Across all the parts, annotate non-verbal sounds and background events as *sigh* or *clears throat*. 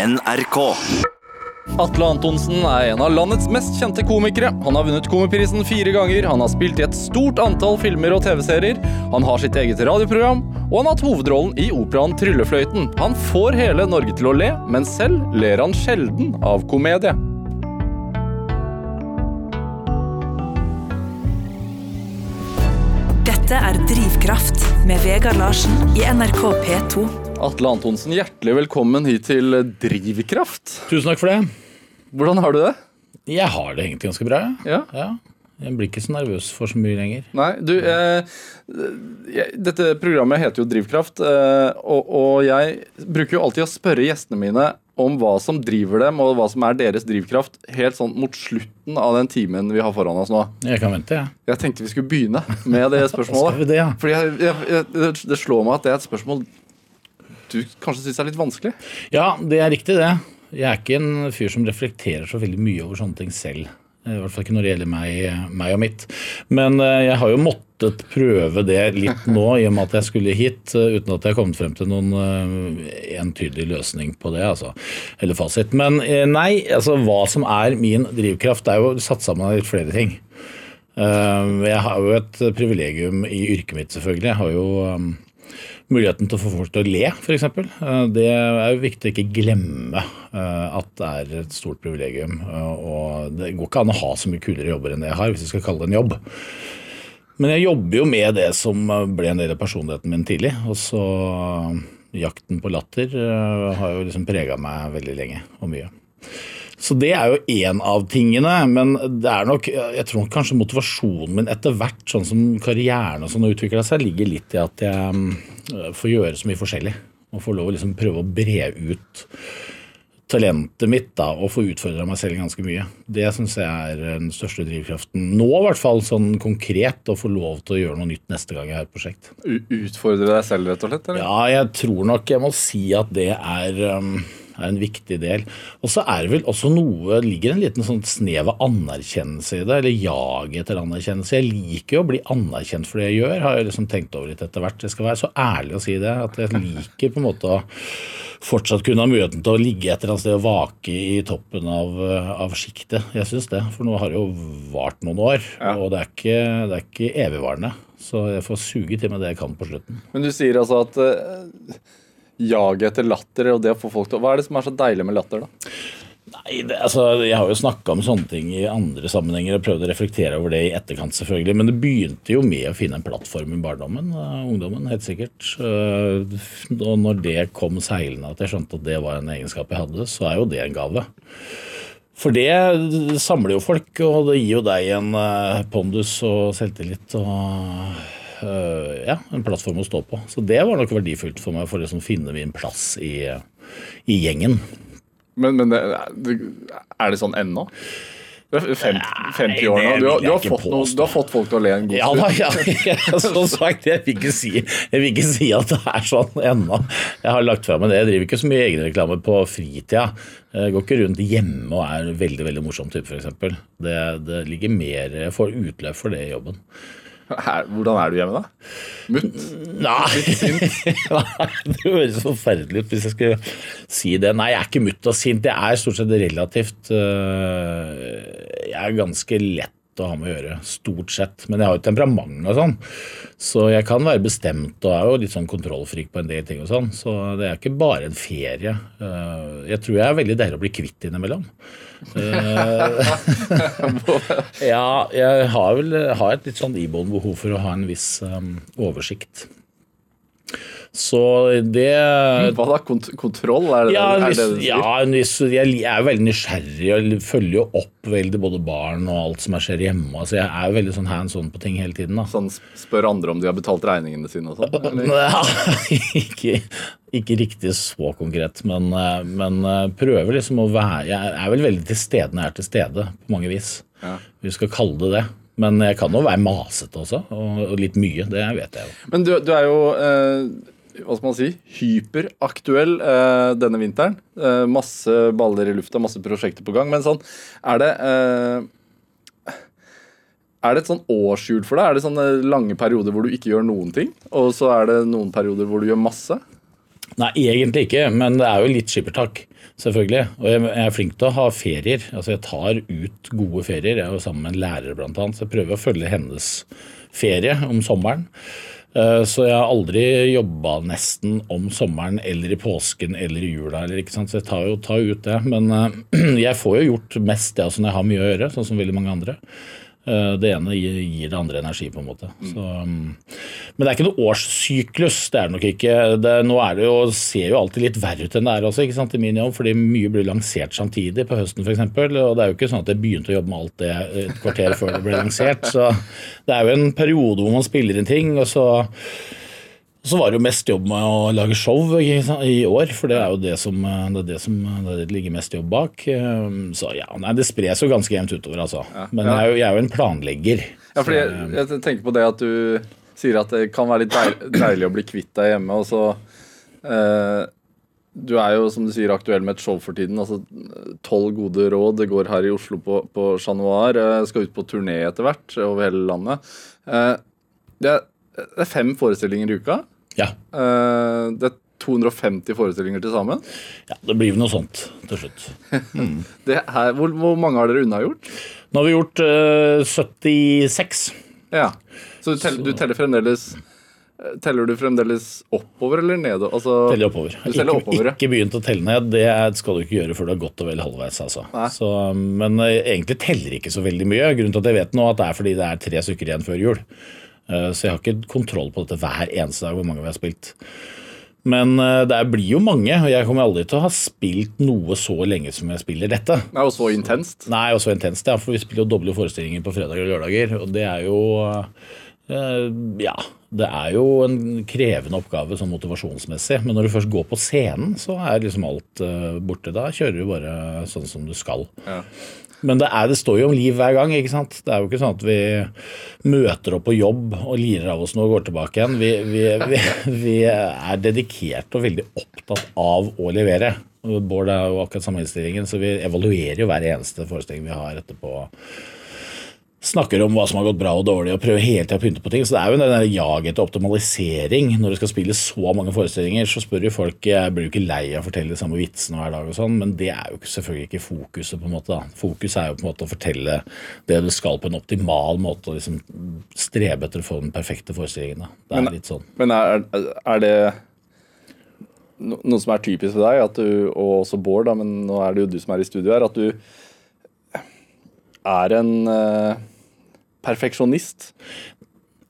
NRK. Atle Antonsen er en av landets mest kjente komikere. Han har vunnet Komiprisen fire ganger, han har spilt i et stort antall filmer og TV-serier, han har sitt eget radioprogram, og han har hatt hovedrollen i operaen Tryllefløyten. Han får hele Norge til å le, men selv ler han sjelden av komedie. Dette er Drivkraft med Vegard Larsen i NRK P2. Atle Antonsen, hjertelig velkommen hit til Drivkraft. Tusen takk for det. Hvordan har du det? Jeg har det egentlig ganske bra. Ja. Ja. Jeg blir ikke så nervøs for så mye lenger. Nei, du eh, Dette programmet heter jo Drivkraft, eh, og, og jeg bruker jo alltid å spørre gjestene mine om hva som driver dem, og hva som er deres drivkraft, helt sånn mot slutten av den timen vi har foran oss nå. Jeg kan vente, jeg. Jeg tenkte vi skulle begynne med det *laughs* Skal spørsmålet. vi det, ja? Fordi jeg, jeg, jeg, Det slår meg at det er et spørsmål du kanskje syns er litt vanskelig. Ja, det er riktig, det. Jeg er ikke en fyr som reflekterer så veldig mye over sånne ting selv. I hvert fall ikke når det gjelder meg, meg og mitt. Men eh, jeg har jo måttet prøve det litt nå, i og med at jeg skulle hit, eh, uten at jeg har kommet frem til noen eh, entydig løsning på det. altså, Eller fasit. Men eh, nei, altså hva som er min drivkraft, det er jo satt sammen av litt flere ting. Eh, Jeg har jo et privilegium i yrket mitt, selvfølgelig. Jeg har jo muligheten til å få folk til å le, f.eks. Det er jo viktig å ikke glemme eh, at det er et stort privilegium. eh, Og det går ikke an å ha så mye kulere jobber enn det jeg har, hvis vi skal kalle det en jobb. Men jeg jobber jo med det som ble en del av personligheten min tidlig. Og så jakten på latter eh, har jo liksom prega meg veldig lenge og mye. Så det er jo én av tingene, men det er nok, jeg tror nok kanskje motivasjonen min etter hvert, sånn som karrieren og sånn har utvikla seg, ligger litt i at jeg mm, får gjøre så mye forskjellig. Og får lov å liksom prøve å bre ut talentet mitt da, og få utfordra meg selv ganske mye. Det syns jeg er den største drivkraften. Nå i hvert fall sånn konkret, å få lov til å gjøre noe nytt neste gang jeg har et prosjekt. U utfordre deg selv, rett og slett? Eller? Ja, jeg tror nok jeg må si at det er, um, er en viktig del. Og så er det vel også noe ligger en liten sånn snev av anerkjennelse i det, eller jag etter anerkjennelse. Jeg liker jo å bli anerkjent for det jeg gjør, har jeg liksom tenkt over litt etter hvert. Jeg skal være så ærlig å si det, at jeg liker på en måte å fortsatt kunne ha muligheten til å ligge et eller annet sted og vake i toppen av, av sjiktet. Jeg syns det, for nå har det jo vart noen år, Ja. og det er ikke, det er ikke evigvarende. Så jeg får suge til meg det jeg kan på slutten. Men du sier altså at uh, jaget etter latter og det å få folk til Hva er det som er så deilig med latter, da? Nei, det, altså, Jeg har jo snakka om sånne ting i andre sammenhenger og prøvd å reflektere over det i etterkant, selvfølgelig. Men det begynte jo med å finne en plattform i barndommen, uh, ungdommen, helt sikkert. Uh, og når det kom seilende, at jeg skjønte at det var en egenskap jeg hadde, så er jo det en gave. For det samler jo folk, og det gir jo deg en uh, pondus og selvtillit og ja, en plattform å stå på. Så det var nok verdifullt for meg for å liksom finne min plass i, i gjengen. Men, men er det sånn ennå? Du er fem, 50 år nå. Du har, du, har fått noe, du har fått folk til å le en god Ja stund. da, ja, *laughs* ja, som sagt, jeg vil, ikke si, jeg vil ikke si at det er sånn ennå. Jeg har lagt fra meg det. Jeg driver ikke så mye egenreklame på fritida. Jeg går ikke rundt hjemme og er veldig veldig morsom type, f.eks. Det, det ligger mer Jeg får utløp for det i jobben. Her, hvordan er du hjemme, da? Mutt? Nei, *laughs* Nei, det høres forferdelig ut hvis jeg skulle si det. Nei, jeg er ikke mutt og sint. Jeg er stort sett relativt øh, Jeg er ganske lett å ha med å gjøre, stort sett. Men jeg har jo temperament og sånn, så jeg kan være bestemt og er jo litt sånn kontrollfrik på en del ting og sånn. Så det er ikke bare en ferie. Øh, Jeg tror jeg er veldig deilig å bli kvitt innimellom. Eh, *laughs* ja, jeg har vel har et litt sånn iboende behov for å ha en viss um, oversikt. Så det *laughs* Hva da? Kont kontroll? Er det, ja, er det du sier? ja jeg er veldig nysgjerrig og følger jo opp veldig både barn og alt som skjer hjemme. Altså jeg er veldig sånn hands on på ting hele tiden. da. Sånn spør andre om de har betalt regningene sine og sånn? *laughs* Ja, *laughs* ikke, ikke riktig så konkret, men, eh, men eh, prøver liksom å være Jeg er vel veldig til stede når jeg er til stede, på mange vis. Ja. Vi skal kalle det det. Men jeg kan jo være masete også, og, og litt mye. Det vet jeg jo. Men du, du er jo eh, hva skal man si, hyperaktuell eh, denne vinteren. Eh, masse baller i lufta, masse prosjekter på gang. Men sånn, er det eh, Er det et sånn årshjul for deg? Er det sånne lange perioder hvor du ikke gjør noen ting? Og så er det noen perioder hvor du gjør masse? Nei, egentlig ikke, men det er jo litt skippertak. Selvfølgelig. Og jeg er flink til å ha ferier. Altså Jeg tar ut gode ferier. Jeg er jo sammen med en lærer, blant annet, så jeg prøver å følge hennes ferie om sommeren. Eh, Så jeg har aldri jobba nesten om sommeren eller i påsken eller i jula. Eller? Så jeg tar jo tar ut det. Men eh, *clears throat* jeg får jo gjort mest det altså, når jeg har mye å gjøre, sånn som veldig mange andre. Eh, Det ene gir det andre energi, på en måte. Så, mm. men det er ikke noe årssyklus. Det er det nok ikke. Det, nå det jo, ser jo alltid litt verre ut enn det er også, ikke sant, i min jobb, fordi mye blir lansert samtidig på høsten f.eks. Og det er jo ikke sånn at jeg begynte å jobbe med alt det et kvarter før det ble lansert. Så det er jo en periode hvor man spiller inn ting, og så så var det jo mest jobb med å lage show i år, for det er jo det som det, er det som det ligger mest jobb bak. Um, Så ja, nei, det spres jo ganske jevnt utover, altså. Men jeg er, jo, jeg er jo en planlegger. Ja, fordi jeg, jeg tenker på det at du sier at det kan være litt deilig, deilig å bli kvitt deg hjemme, og så eh, Du er jo, som du sier, aktuell med et show for tiden. altså Tolv gode råd. Det går her i Oslo på, på Chat Noir. eh, Skal ut på turné etter hvert over hele landet. Eh, det, er, det er fem forestillinger i uka. Ja, Eh, det er 250 forestillinger til sammen. ja, det blir noe sånt til slutt. *laughs* Det her, hvor, hvor mange har dere unnagjort? Nå har vi gjort uh, 76. Ja. Så du, teller, du teller fremdeles eh, Teller du fremdeles oppover eller nedover? Altså, Teller oppover. Teller ikke, oppover, ja. ikke begynt å telle ned. Det skal du ikke gjøre før du er godt og vel halvveis. Altså. Så, men eh, egentlig teller ikke så veldig mye. Grunnen til at jeg vet nå at det er fordi det er tre stykker igjen før jul. Eh, Så jeg har ikke kontroll på dette hver eneste dag hvor mange vi har spilt. Men eh, det blir jo mange, og jeg kommer aldri til å ha spilt noe så lenge som jeg spiller dette. Nei, Og så intenst. Nei, og så intenst, ja, for vi spiller jo doble forestillinger på fredager og lørdager, og det er jo eh, Ja, det er jo en krevende oppgave sånn motivasjonsmessig, men når du først går på scenen, så er liksom alt borte. Da kjører du bare sånn som du skal. Ja. Men det, er, det står jo om liv hver gang. ikke sant? Det er jo ikke sånn at vi møter opp på jobb og lirer av oss noe og går tilbake igjen. Vi, vi, vi, vi er dedikert og veldig opptatt av å levere. Bård er jo akkurat samme innstillingen, så vi evaluerer jo hver eneste forestilling vi har etterpå. Snakker om hva som har gått bra og dårlig, og prøver hele tiden å pynte på ting. Så det er jo den jaget etter optimalisering. Når du skal spille så mange forestillinger, så spør jo folk jeg blir jo ikke lei av å fortelle de samme vitsene hver dag, og sånn, men det er jo selvfølgelig ikke fokuset. på en måte da. Fokus er jo på en måte å fortelle det du skal på en optimal måte, og liksom strebe etter å få den perfekte forestillingen. da. Det er Men- litt sånn. Men er, er det noe som er typisk for deg, du, og også Bård, da, men nå er det jo du som er i studio her, at du er en eh, perfeksjonist?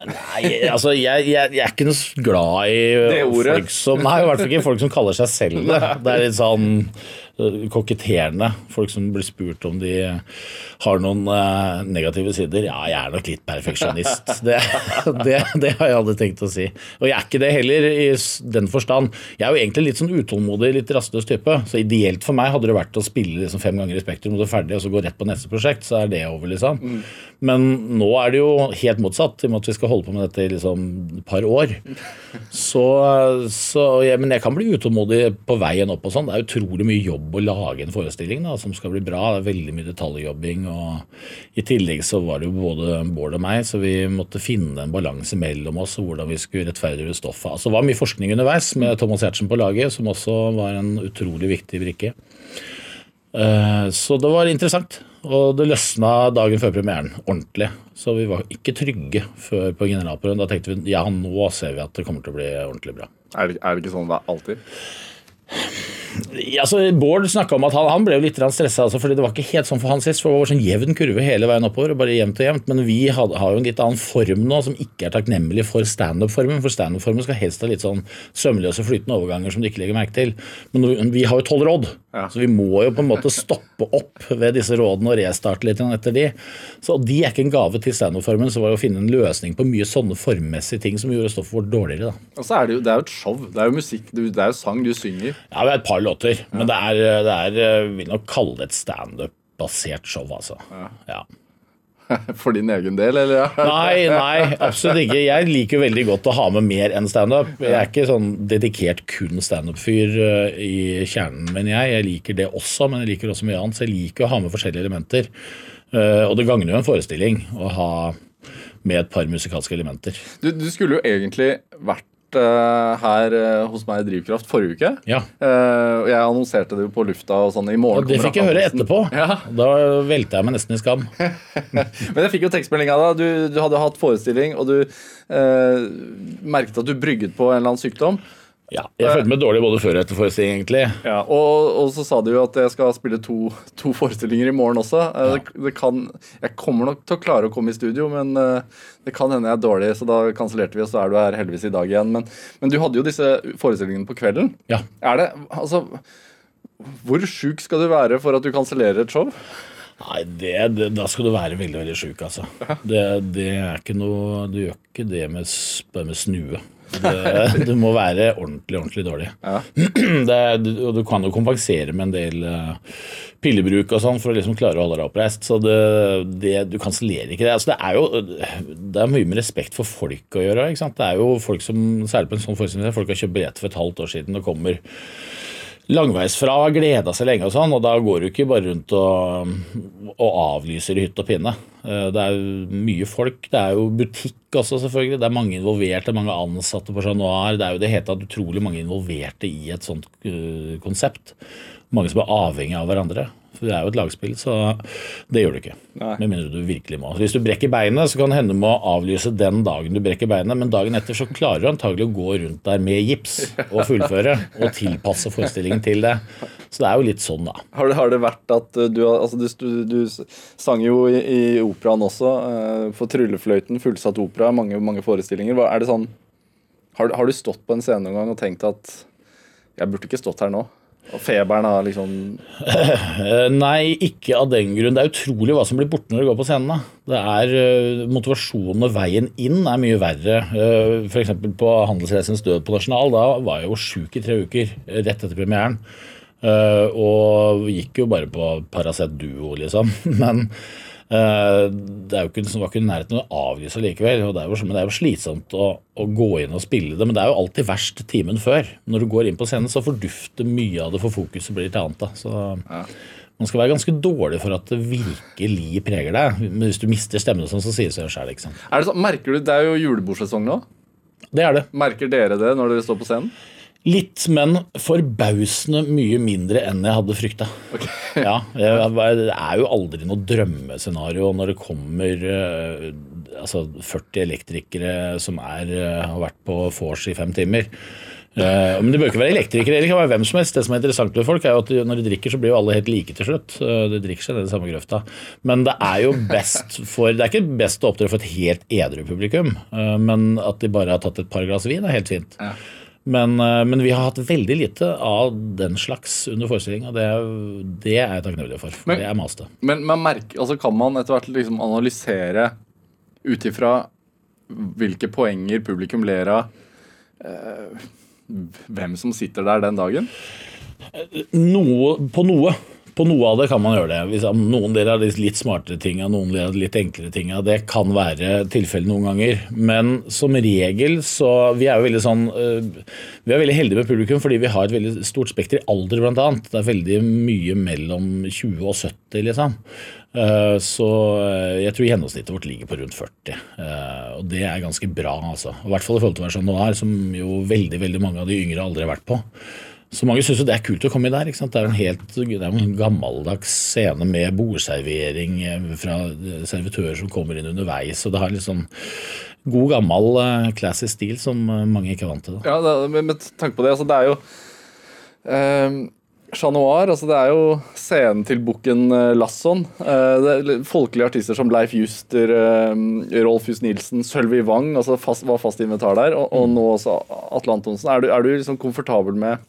Nei, altså jeg, jeg, jeg er ikke noe glad i Det ordet. folk som Nei, i hvert fall ikke folk som kaller seg selv det. *laughs* Det er litt sånn koketterende. Folk som blir spurt om de har noen øh, negative sider. Ja, jeg er nok litt perfeksjonist. *laughs* Det, det, det har jeg aldri tenkt å si. Og jeg er ikke det heller, i den forstand. Jeg er jo egentlig litt sånn utålmodig, litt rastløs type. Så ideelt for meg hadde det vært å spille liksom fem ganger i Spektrum og så ferdig, og så gå rett på neste prosjekt, så er det over, liksom. Men nå er det jo helt motsatt, i og med at vi skal holde på med dette i liksom et par år. *laughs* Så, så ja, men jeg kan bli utålmodig på veien opp og sånn. Det er utrolig mye jobb å lage en forestilling da, som skal bli bra. Det er veldig mye detaljjobbing. og I tillegg så var det jo både Bård og meg, så vi måtte finne en balanse mellom oss og hvordan vi skulle rettferdiggjøre stoffet. Altså, det var mye forskning underveis med Thomas Giertsen på laget, som også var en utrolig viktig brikke. Eh, Så det var interessant. Og det løsna dagen før premieren ordentlig. Så vi var ikke trygge før på generalprøven. Da tenkte vi ja, nå ser vi at det kommer til å bli ordentlig bra. Er det, er det ikke sånn det er alltid? Ja, altså, Bård snakka om at han, han ble jo litt stressa, altså, fordi det var ikke helt sånn for han sist. for Det var sånn jevn kurve hele veien oppover, og bare jevnt og jevnt. Men vi had, har jo en litt annen form nå, som ikke er takknemlig for standup-formen. For standup-formen skal helst ha litt sånn sømløse, flytende overganger som du ikke legger merke til. Men vi, vi har jo tolv råd, Ja. så vi må jo på en måte stoppe opp ved disse rådene og restarte litt etter de. Så de er ikke en gave til standup-formen, så var det å finne en løsning på mye sånne formmessige ting som gjorde stoffet vårt dårligere. da. Og så er det jo det er jo et show. Det er jo musikk, det er jo sang du synger. Ja, vi har et par låter, men det er, det er vil nok kalle det et standup-basert show, altså. Ja. *laughs* For din egen del, eller? Ja? Nei, nei, absolutt ikke. Jeg liker veldig godt å ha med mer enn standup. Jeg er ikke sånn dedikert kun standup-fyr eh, i kjernen, men jeg. Jeg liker det også, men jeg liker også mye annet. Så jeg liker å ha med forskjellige elementer. Eh, Og det gagner jo en forestilling å ha med et par musikalske elementer. Du, du skulle jo egentlig vært eh, her uh, hos meg i Drivkraft forrige uke. Ja. Uh, jeg annonserte det jo på lufta og sånn i morgen. Og det fikk jeg høre etterpå. Ja. Da velte jeg meg nesten i skam. *laughs* Men jeg fikk jo tekstmelding av deg. Du, du hadde hatt forestilling, og du merket at du brygget på en eller annen sykdom. Ja, jeg følte meg dårlig både før og etter forestilling, egentlig. Ja, og, og så sa du jo at jeg skal spille to, to forestillinger i morgen også. Ja. Det, det kan, jeg kommer nok til å klare å komme i studio, men eh, det kan hende jeg er dårlig, så da kansellerte vi, og så er du her heldigvis i dag igjen. Men, men du hadde jo disse forestillingene på kvelden. Ja. Er det Altså, hvor sjuk skal du være for at du kansellerer et show? Nei, det, det, da skal du være veldig veldig sjuk, altså. Det, det er ikke noe Du gjør ikke det med, bare med snue. *laughs* Du må være ordentlig, ordentlig dårlig. Ja. *clears throat* Det, du- og du kan jo kompensere med en del eh, pillebruk og sånn for å liksom klare å holde deg oppreist. Så det, det, du kansellerer ikke det. Altså, det er jo det er mye med respekt for folk å gjøre. Ikke sant? Det er jo folk som, Særlig på en sånn forestilling, folk har kjøpt billett for et halvt år siden og kommer langveisfra og har gleda seg lenge, og sånn, og da går du ikke bare rundt og, og avlyser i hytt og pinne. Eh, Det er jo mye folk. Det er jo butikk også, selvfølgelig. Det er mange involverte, mange ansatte på Chat Noir. Det er jo det hele tatt utrolig mange involverte i et sånt eh, konsept. Mange som er avhengig av hverandre. For det er jo et lagspill, så det gjør du ikke. Nei. Med mindre du virkelig må. Hvis du brekker beinet, så kan det hende du må avlyse den dagen du brekker beinet, men dagen etter så klarer du antagelig å gå rundt der med gips *laughs* og fullføre, og tilpasse forestillingen til det. Så det er jo litt sånn, da. Har det, har det vært at uh, du, altså du, du, du sang jo i, i operaen også, uh, for Tryllefløyten, fullsatt opera, mange, mange forestillinger. Er det sånn, har, har du stått på en scene noen gang og tenkt at jeg burde ikke stått her nå? Og feberen har liksom Eh, *laughs* Nei, ikke av den grunn. Det er utrolig hva som blir borte når du går på scenen. da. Det er eh, Motivasjonen og veien inn er mye verre. Uh, F.eks. på Handelsreisens død på Nasjonal. Da var jeg jo sjuk i tre uker eh, rett etter premieren. Eh, og gikk jo bare på Paracet Duo, liksom. *laughs* Men eh, det er jo ikke, det var ikke i nærheten av å avlyse likevel. og det er jo, men det er jo slitsomt å, å gå inn og spille det. Men det er jo alltid verst timen før. Når du går inn på scenen, så fordufter mye av det, for fokuset blir til annet. da. Så man skal være ganske dårlig for at det virkelig preger deg. Men hvis du mister stemmen, og sånn, så sier det seg sjøl. er det Merker du, Det er jo julebordsesong nå. Det er det. Merker dere det når dere står på scenen? Litt, men forbausende mye mindre enn jeg hadde frykta. *laughs* Ja, det er jo aldri noe drømmescenario når det kommer eh, altså 40 elektrikere som er, eh, har vært på vors i fem timer. Eh, men det bør ikke være elektrikere, det kan være hvem som helst. Det som er interessant med folk, er jo at de- når de drikker, så blir jo alle helt like til slutt. De drikker seg ned i samme grøfta. Men det er jo best for Det er ikke best å opptre for et helt edru publikum, men at de bare har tatt et par glass vin, er helt fint. Ja. Men, eh, men vi har hatt veldig lite av den slags under forestillinga. Det, det er jeg takknemlig for. for Men- det er maste. Men man merker, altså kan man etter hvert liksom analysere ut ifra hvilke poenger publikum ler av, eh, hvem som sitter der den dagen? Noe, på noe. På noe av det kan man gjøre det. Hvis noen deler av de litt smartere tinga, noen deler av de litt enklere tinga. Det kan være tilfellet noen ganger. Men som regel så Vi er jo veldig sånn øh, Vi er veldig heldige med publikum fordi vi har et veldig stort spekter i alder, blant annet. Det er veldig mye mellom 20 og 70, liksom. Eh, Så eh, jeg tror gjennomsnittet vårt ligger på rundt 40. eh, Og det er ganske bra, altså. I hvert fall i forhold til Versjon Noir, som jo veldig veldig mange av de yngre aldri har vært på. Så mange syns jo det er kult å komme der. ikke sant? Det er jo en helt det er en gammeldags scene med bordservering eh, fra servitører som kommer inn underveis. og Det har sånn god, gammel eh, classy stil som eh, mange ikke er vant til. Da. Ja, det, med, med tanke på det, altså det er jo eh, Chat Noir, altså det er jo scenen til bukken Lasson. Eh, det er folkelige artister som Leif Juster, eh, Rolf Just Nilsen, Sølvi Wang altså fast, var fast inventar der. Og, og nå også Atle Antonsen. Er du, er du liksom komfortabel med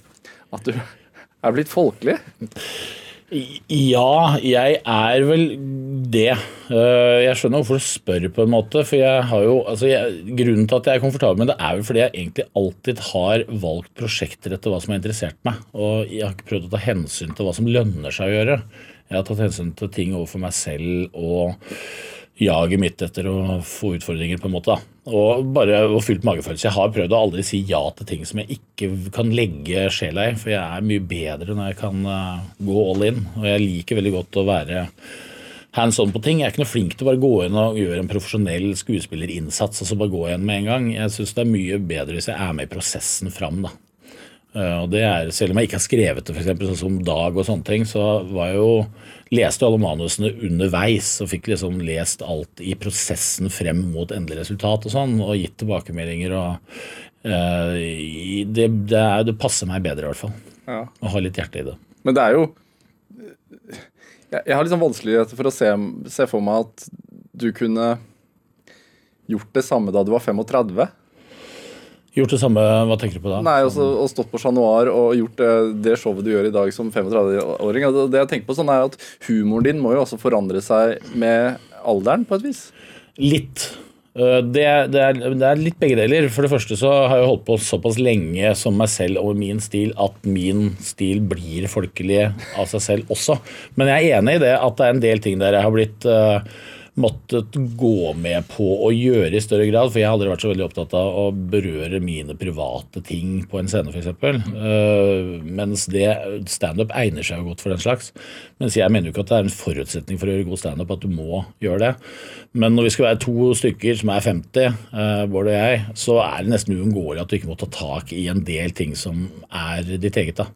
at du er blitt folkelig? Ja, jeg er vel det. Eh, Jeg skjønner hvorfor du spør, på en måte. For jeg har jo, altså jeg, Grunnen til at jeg er komfortabel med det, er vel fordi jeg egentlig alltid har valgt prosjekter etter hva som har interessert meg. Og jeg har ikke prøvd å ta hensyn til hva som lønner seg å gjøre. Jeg har tatt hensyn til ting overfor meg selv og jaget mitt etter å få utfordringer, på en måte. da. Og bare og fylt magefølelse. Jeg har prøvd å aldri si ja til ting som jeg ikke kan legge sjela i, for jeg er mye bedre når jeg kan eh, gå all in. Og jeg liker veldig godt å være hands on på ting. Jeg er ikke noe flink til å bare gå inn og gjøre en profesjonell skuespillerinnsats og så bare gå igjen med en gang. Jeg syns det er mye bedre hvis jeg er med i prosessen fram. da. Uh, og det er, Selv om jeg ikke har skrevet det, for eksempel, sånn som Dag og sånne ting, så var jeg jo, leste alle manusene underveis og fikk liksom lest alt i prosessen frem mot endelig resultat og sånn, og gitt tilbakemeldinger. og uh, det, det, er, det, passer meg bedre, i hvert fall. Ja. Å ha litt hjerte i det. Men det er jo Jeg, jeg har liksom vanskeligheter for å se, se for meg at du kunne gjort det samme da du var 35. Gjort det samme, Hva tenker du på da? Nei, også, og Stått på Chat Noir og gjort det, det, showet du gjør i dag som 35-åring. Det jeg tenker på sånn er at Humoren din må jo også forandre seg med alderen, på et vis? Litt. Eh, det, det, er, det, er, litt begge deler. For det første så har jeg holdt på såpass lenge som meg selv og min stil at min stil blir folkelig av seg selv også. Men jeg er enig i det at det er en del ting der jeg har blitt uh, måttet gå med på å gjøre i større grad. For jeg har aldri vært så veldig opptatt av å berøre mine private ting på en scene, f.eks. Uh, eh, mens det standup egner seg jo godt for den slags. Mens jeg mener jo ikke at det er en forutsetning for å gjøre god standup at du må gjøre det. Men når vi skal være to stykker som er 50, uh, Bård og jeg, så er det nesten uunngåelig at du ikke må ta tak i en del ting som er ditt eget. da.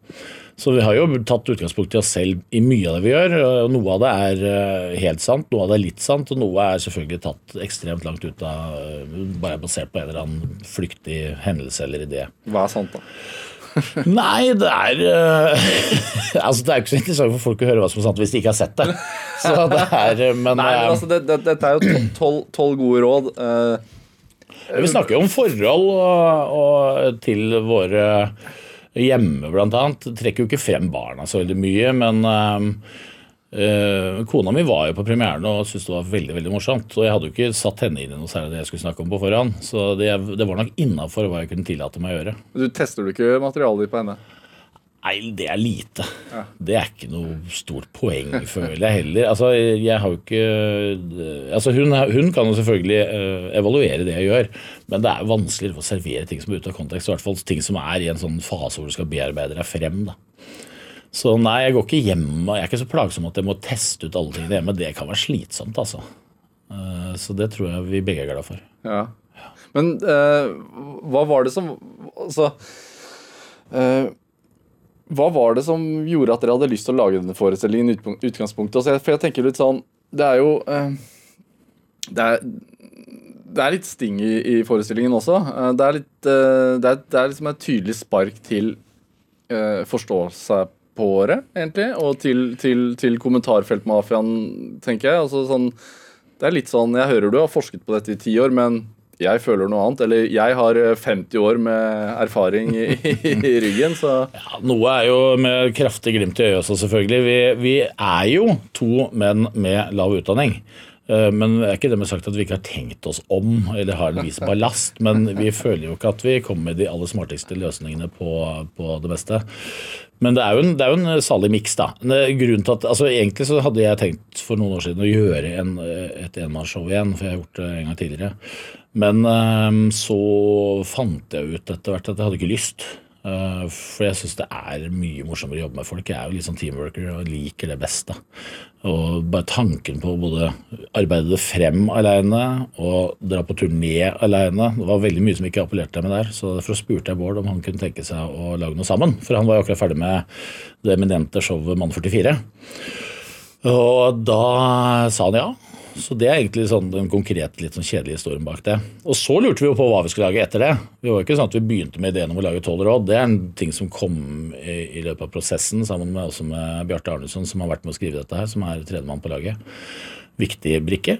Så vi har jo tatt utgangspunkt i oss selv i mye av det vi gjør. og Noe av det er eh, helt sant, noe av det er litt sant, og noe er selvfølgelig tatt ekstremt langt ut av eh, Bare basert på en eller annen flyktig hendelse eller idé. Hva er sant, da? *laughs* Nei, det er uh, *laughs* Altså, det er ikke så interessant for folk å høre hva som er sant hvis de ikke har sett det. Så det er, men, Nei, men altså, Dette det, det er jo tolv gode råd. Uh, vi snakker jo om forhold og, og til våre hjemme, annet. Trekker jo ikke frem barna så veldig mye, men øh, kona mi var jo på premieren og syntes det var veldig veldig morsomt. Og jeg hadde jo ikke satt henne inn i noe særlig det jeg skulle snakke om på forhånd. Så det, det var nok innafor hva jeg kunne tillate meg å gjøre. Du Tester du ikke materialet ditt på henne? Nei, det er lite. Ja. Det er ikke noe stort poeng, føler jeg heller. Altså, jeg har jo ikke altså, hun, hun, kan jo selvfølgelig evaluere det jeg gjør, men det er vanskelig å servere ting som er ute av kontekst. I hvert fall ting som er i en sånn fase hvor du skal bearbeide deg frem. da. Så nei, jeg går ikke hjem jeg er ikke så plagsom at jeg må teste ut alle tingene hjemme. Det kan være slitsomt, altså. Uh, så det tror jeg vi begge er glad for. Ja. Men uh, hva var det som Altså hva var det som gjorde at dere hadde lyst til å lage denne forestillingen? utgangspunktet? Altså, for jeg tenker litt sånn Det er jo uh, det, er, det, er, litt sting i, i forestillingen også. Eh, det er, litt, eh, det, er, det er liksom et tydelig spark til uh, forståelse på året, egentlig. Og til, til, til kommentarfeltmafiaen, tenker jeg. Altså, sånn, det er litt sånn Jeg hører du har forsket på dette i ti år, men jeg føler noe annet. Eller jeg har 50 eh, år med erfaring i, *laughs* i ryggen, så ja, Noe er jo med kraftig glimt i øyet også, selvfølgelig. Vi, vi, er jo to menn med lav utdanning. Eh, men det er ikke det med sagt at vi ikke har tenkt oss om eller har en viss ballast. Men vi *laughs* føler jo ikke at vi kommer med de aller smarteste løsningene på, på det meste. Men det er jo en, det er jo en salig miks, da. Grunnen til at, altså Egentlig så hadde jeg tenkt for noen år siden å gjøre en, et enmannsshow igjen, for jeg har gjort det en gang tidligere. Men så fant jeg ut etter hvert at jeg hadde ikke lyst. Uh, for jeg syns det er mye morsommere å jobbe med folk. Jeg er jo litt sånn teamworker og liker det beste. Og bare tanken på å både arbeide det frem alene og dra på turné alene Det var veldig mye som ikke appellerte meg der, så derfor spurte jeg Bård om han kunne tenke seg å lage noe sammen. For han var jo akkurat ferdig med det eminente showet Mann 44. Og da sa han ja. Så det er egentlig sånn den konkrete, litt sånn kjedelige historien bak det. Og så lurte vi jo på hva vi skulle lage etter det. Vi var ikke sånn at vi begynte med ideen om å lage tolv råd. Det er en ting som kom i, i løpet av prosessen, sammen med, også med Bjarte Arnesson, som har vært med å skrive dette her, som er tredjemann på laget viktig brikke.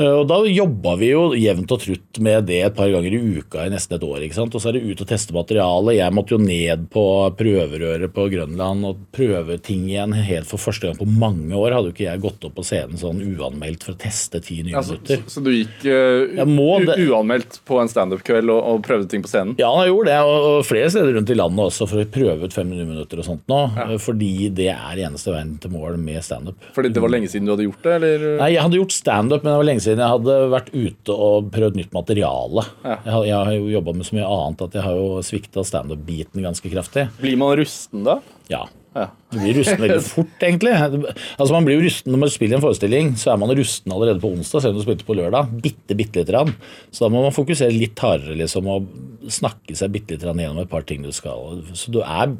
Eh, og Da jobba vi jo jevnt og trutt med det et par ganger i uka i nesten et år. ikke sant? Og så er det ut og teste materialet. Jeg måtte jo ned på prøverøret på Grønland og prøve ting igjen helt for første gang på mange år. Hadde jo ikke jeg gått opp på scenen sånn uanmeldt for å teste ti nye ja, minutter. Så, så, du gikk uh, må, det, uanmeldt på en standup-kveld og, og, prøvde ting på scenen? Ja, jeg gjorde det. Og, og, flere steder rundt i landet også for å prøve ut 500 minutter og sånt nå. Ja. Fordi det er eneste veien til mål med standup. Fordi det var lenge siden du hadde gjort det, eller? Nei, jeg hadde gjort standup, men det var lenge siden jeg hadde vært ute og prøvd nytt materiale. Ja. Jeg, har, jeg, har jo jobba med så mye annet at jeg har jo svikta standup-biten ganske kraftig. Blir man rusten da? Ja. Ja. Du blir rusten veldig *laughs* fort, egentlig. Altså Man blir jo rusten når man spiller en forestilling, så er man rusten allerede på onsdag, selv om du spilte på lørdag. Bitte, bitte lite grann. Så da må man fokusere litt hardere liksom, og snakke seg bitte lite grann gjennom et par ting du skal. Så du er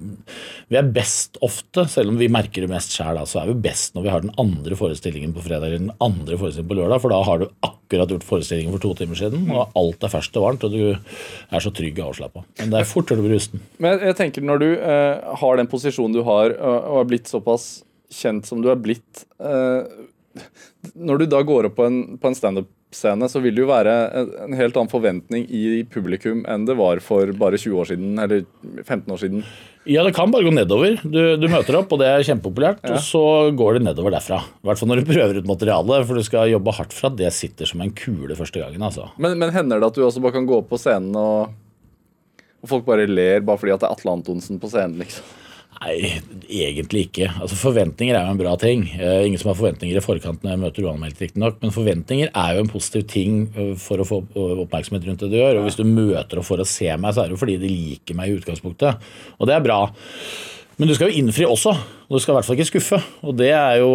Vi er best ofte, selv om vi merker det mest sjæl, så er vi best når vi har den andre forestillingen på fredag eller den andre forestillingen på lørdag, for da har du akkurat gjort forestillingen for to timer siden, og alt er ferskt og varmt, og du er så trygg og avslappa. Men det er fort til du blir rusten. Men jeg, tenker når du eh, har den posisjonen du har, og, har blitt såpass kjent som du er blitt eh, Når du da går opp på en, på en standup-scene, så vil det jo være en, helt annen forventning i publikum enn det var for bare 20 år siden, eller 15 år siden. Ja, det kan bare gå nedover. Du, du møter opp, og det er kjempepopulært. Og så går det nedover derfra. I hvert fall når du *laughs* prøver ut materialet, for du skal jobbe hardt for at det sitter som en kule første gangen. altså. Men, men hender det at du også bare kan gå opp på scenen og, og folk bare ler bare fordi at det er Atle Antonsen på scenen, liksom? Nei, egentlig ikke. Altså Forventninger er jo en bra ting. Eh, ingen som har forventninger i forkant når jeg møter uanmeldt, riktignok. Men forventninger er jo en positiv ting eh, for å få oppmerksomhet rundt det du gjør. Og hvis du møter og får å se meg, så er det jo fordi de liker meg i utgangspunktet. Og det er bra. Men du skal jo innfri også, og du skal i hvert fall ikke skuffe. Og det er jo,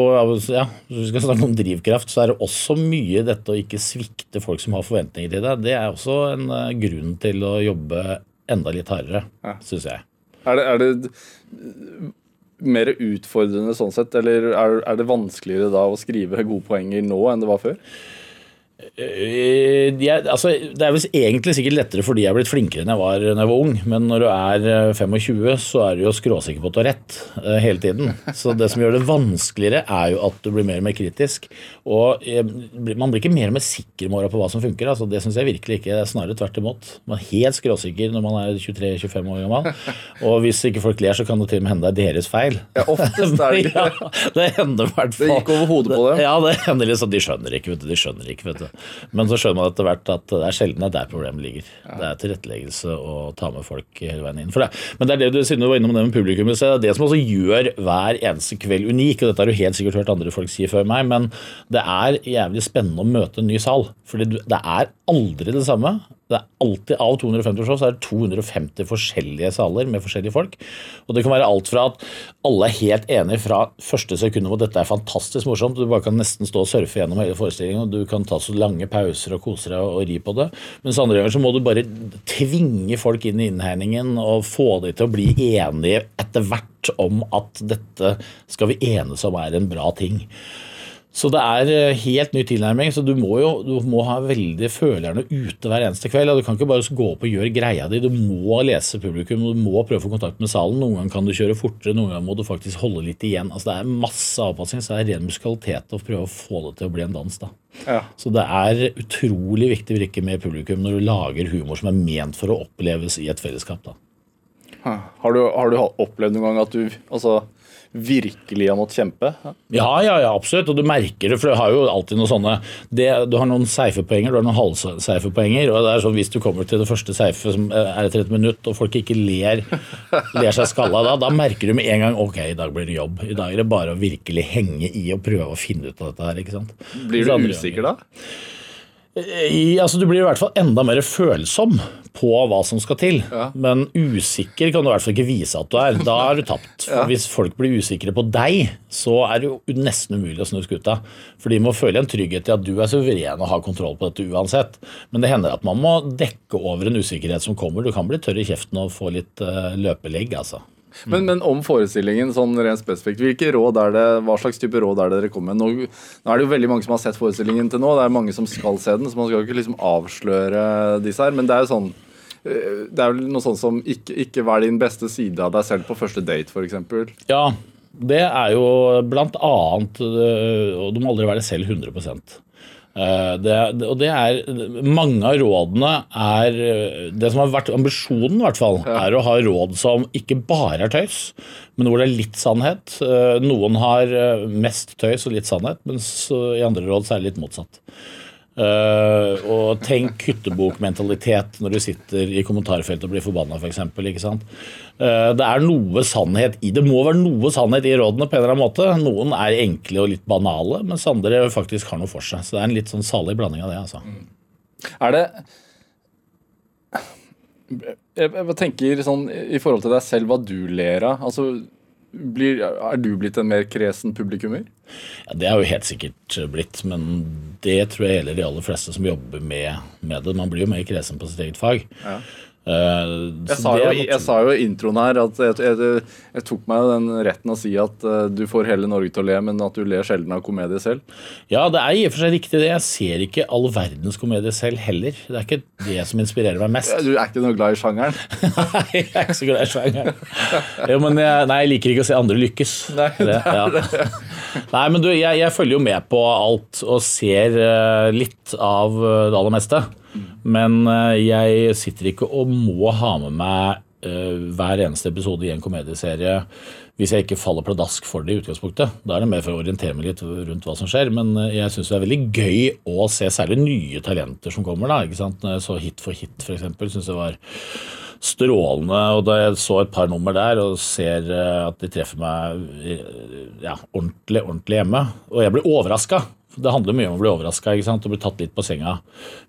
ja, Hvis vi skal snakke om drivkraft, så er det også mye dette å ikke svikte folk som har forventninger til deg. Det er også en eh, grunn til å jobbe enda litt hardere, Ja. syns jeg. Er det, er det mer utfordrende sånn sett, eller er, er det vanskeligere da å skrive gode poenger nå enn det var før? Eh, jeg, altså, det er vel egentlig sikkert lettere fordi jeg er blitt flinkere enn jeg var da jeg var ung. Men når du er eh, 25, så er du jo skråsikker på at du har rett eh, hele tiden. Så det som gjør det vanskeligere, er jo at du blir mer og mer kritisk. Og eh, man blir ikke mer og mer sikker med åra på hva som funker. Altså, det syns jeg virkelig ikke. Det er snarere tvert imot. Man er helt skråsikker når man er 23-25 år gammel. Og hvis ikke folk ler, så kan det til og med hende det er deres feil. Ja, oftest er det *laughs* ja, det hender i hvert fall. Det gikk over hodet på dem. Ja, det hender litt sånn. De skjønner ikke, vet du. De skjønner ikke, vet du. Men så skjønner man etter hvert at det er sjelden det er der problemet ligger. Det er tilretteleggelse å ta med folk hele veien inn. For det. Men det er det du siden du var innom det med publikum, det er det det som også gjør hver eneste kveld unik. Og dette har du helt sikkert hørt andre folk si før meg, men det er jævlig spennende å møte en ny sal. Fordi det er aldri det samme. Det er alltid Av 250 show så er det 250 forskjellige saler med forskjellige folk. Og det kan være alt fra at alle er helt enige fra første sekund om at dette er fantastisk morsomt. Du bare kan nesten stå og surfe gjennom hele forestillingen, og du kan ta så lange pauser og kose deg og, ri på det. Mens andre ganger så må du bare tvinge folk inn i innhegningen og få dem til å bli enige etter hvert om at dette skal vi enes om er en bra ting. Så det er eh, helt ny tilnærming. Så du må jo du må ha veldig følerne ute hver eneste kveld. og Du kan ikke bare gå opp og gjøre greia di. Du må lese publikum, du må prøve å få kontakt med salen. Noen ganger kan du kjøre fortere, noen ganger må du faktisk holde litt igjen. Altså Det er masse avpassing, så det er ren musikalitet å prøve å få det til å bli en dans. da. Ja. Så det er utrolig viktig brikke med publikum når du lager humor som er ment for å oppleves i et fellesskap. da. Har du, har du opplevd noen gang at du altså, virkelig har måttet kjempe? Ja, ja, ja, absolutt. Og du merker det, for du har jo alltid noen sånne det, Du har noen seifepoenger, du har noen halvseifepoenger. Og det er sånn hvis du kommer til det første seife som er etter et minutt, og folk ikke ler, ler seg skalla da, da merker du med en gang ok, i dag blir det jobb. I dag er det bare å virkelig henge i og prøve å finne ut av dette her. ikke sant? Blir du usikker da? I, altså Du blir i hvert fall enda mer følsom på hva som skal til. Ja. Men usikker kan du i hvert fall ikke vise at du er. Da er du tapt. For Hvis folk blir usikre på deg, så er det jo nesten umulig å snu skuta. For de må føle en trygghet i at du er suveren og har kontroll på dette uansett. Men det hender at man må dekke over en usikkerhet som kommer. Du kan bli tørr i kjeften og få litt uh, løpelegg, altså. Men, men om forestillingen sånn rent spesifikt, hvilke råd er det, hva slags type råd er det dere kommer med? Nå, nå er det jo veldig mange som har sett forestillingen til nå, det er mange som skal se den, så man skal jo ikke liksom avsløre disse her. Men det er jo sånn eh, det er vel noe sånt som ikke, ikke vær din beste side av deg selv på første date, f.eks. Ja, det er jo blant annet øh, Og du må aldri være selv 100 Eh, det, og det er Mange av rådene er Det som har vært ambisjonen, i hvert fall, er å ha råd som ikke bare er tøys, men hvor det er litt sannhet. Eh, Noen har øh, mest tøys og litt sannhet, mens i andre råd så er det litt motsatt. Eh, og tenk hyttebokmentalitet når du sitter i kommentarfeltet og blir forbanna, f.eks. ikke sant? Eh, det er noe sannhet i det. må være noe sannhet i rådene på en eller annen måte. Noen er enkle og litt banale, mens andre faktisk har noe for seg. Så det er en litt sånn salig blanding av det. altså. Er det jeg tenker sånn i forhold til deg selv, hva du ler av. Altså, Blir, er du blitt en mer kresen publikummer? Ja, det er jo helt sikkert blitt, men det tror jeg gjelder de aller fleste som jobber med, med det. Man blir jo mer kresen på sitt eget fag. Ja. Eh, Jeg sa, jo, jeg sa jo i introen her at jeg, jeg, jeg tok meg den retten å si at eh, du får hele Norge til å le, men at du ler sjelden av komedie selv. Ja, det er i og for seg riktig det. Jeg ser ikke all verdens komedie selv heller. Det er ikke det som inspirerer meg mest. *laughs* Du er ikke noe glad i sjangeren? *laughs* Nei, jeg er ikke så glad i sjangeren. Jo, men jeg, nei, jeg liker ikke å se andre lykkes. Nei, det, ja. nei men du, jeg, følger jo med på alt og ser eh, litt av det aller meste. Men eh, jeg sitter ikke og må ha med meg eh, hver eneste episode i en komedieserie hvis jeg ikke faller pladask for det i utgangspunktet. Da er det mer for å orientere meg litt rundt hva som skjer. Men eh, jeg syns det er veldig gøy å se særlig nye talenter som kommer. da, ikke sant? Når jeg så Hit for hit, f.eks., syns jeg var strålende. Og da jeg så et par nummer der og ser at de treffer meg ja, ordentlig, ordentlig hjemme, og jeg blir overraska. Det handler mye om å bli overraska og bli tatt litt på senga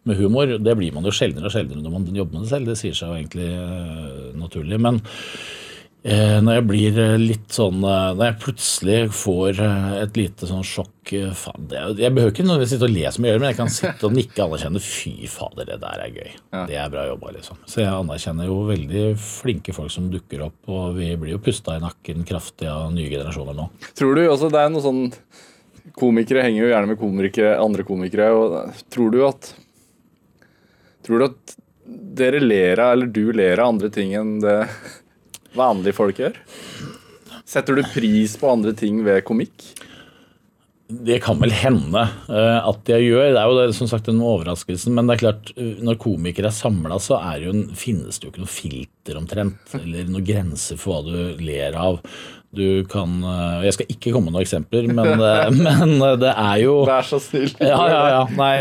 med humor. Det blir man jo sjeldnere og sjeldnere når man jobber med det selv. Det sier seg jo egentlig uh, naturlig. Men uh, når jeg blir eh, litt sånn uh, Når jeg plutselig får et lite sånn sjokk faen, det, Jeg behøver ikke nødvendigvis sitte og le som jeg gjør, men jeg kan sitte og nikke og anerkjenne fy fader, det der er gøy. Det er bra jobba, liksom. Så jeg anerkjenner jo veldig flinke folk som dukker opp, og vi blir jo pusta i nakken kraftig av nye generasjoner nå. Tror du også det er noe sånn Komikere henger jo gjerne med komikere, andre komikere. og Tror du at Tror du at dere ler av, eller du ler av andre ting enn det vanlige folk gjør? Setter du pris på andre ting ved komikk? Det kan vel hende eh, at jeg gjør. Det er jo det, som sagt den overraskelsen. Men det er klart, eh, når komikere er samla, så er jo, en- finnes det jo ikke noe filter omtrent. Eller noen grenser for hva du ler av. Du kan eh, Jeg skal ikke komme med noen eksempler, men, eh, *laughs* men eh, det er jo Vær så snill. ja, ja, ja. Nei,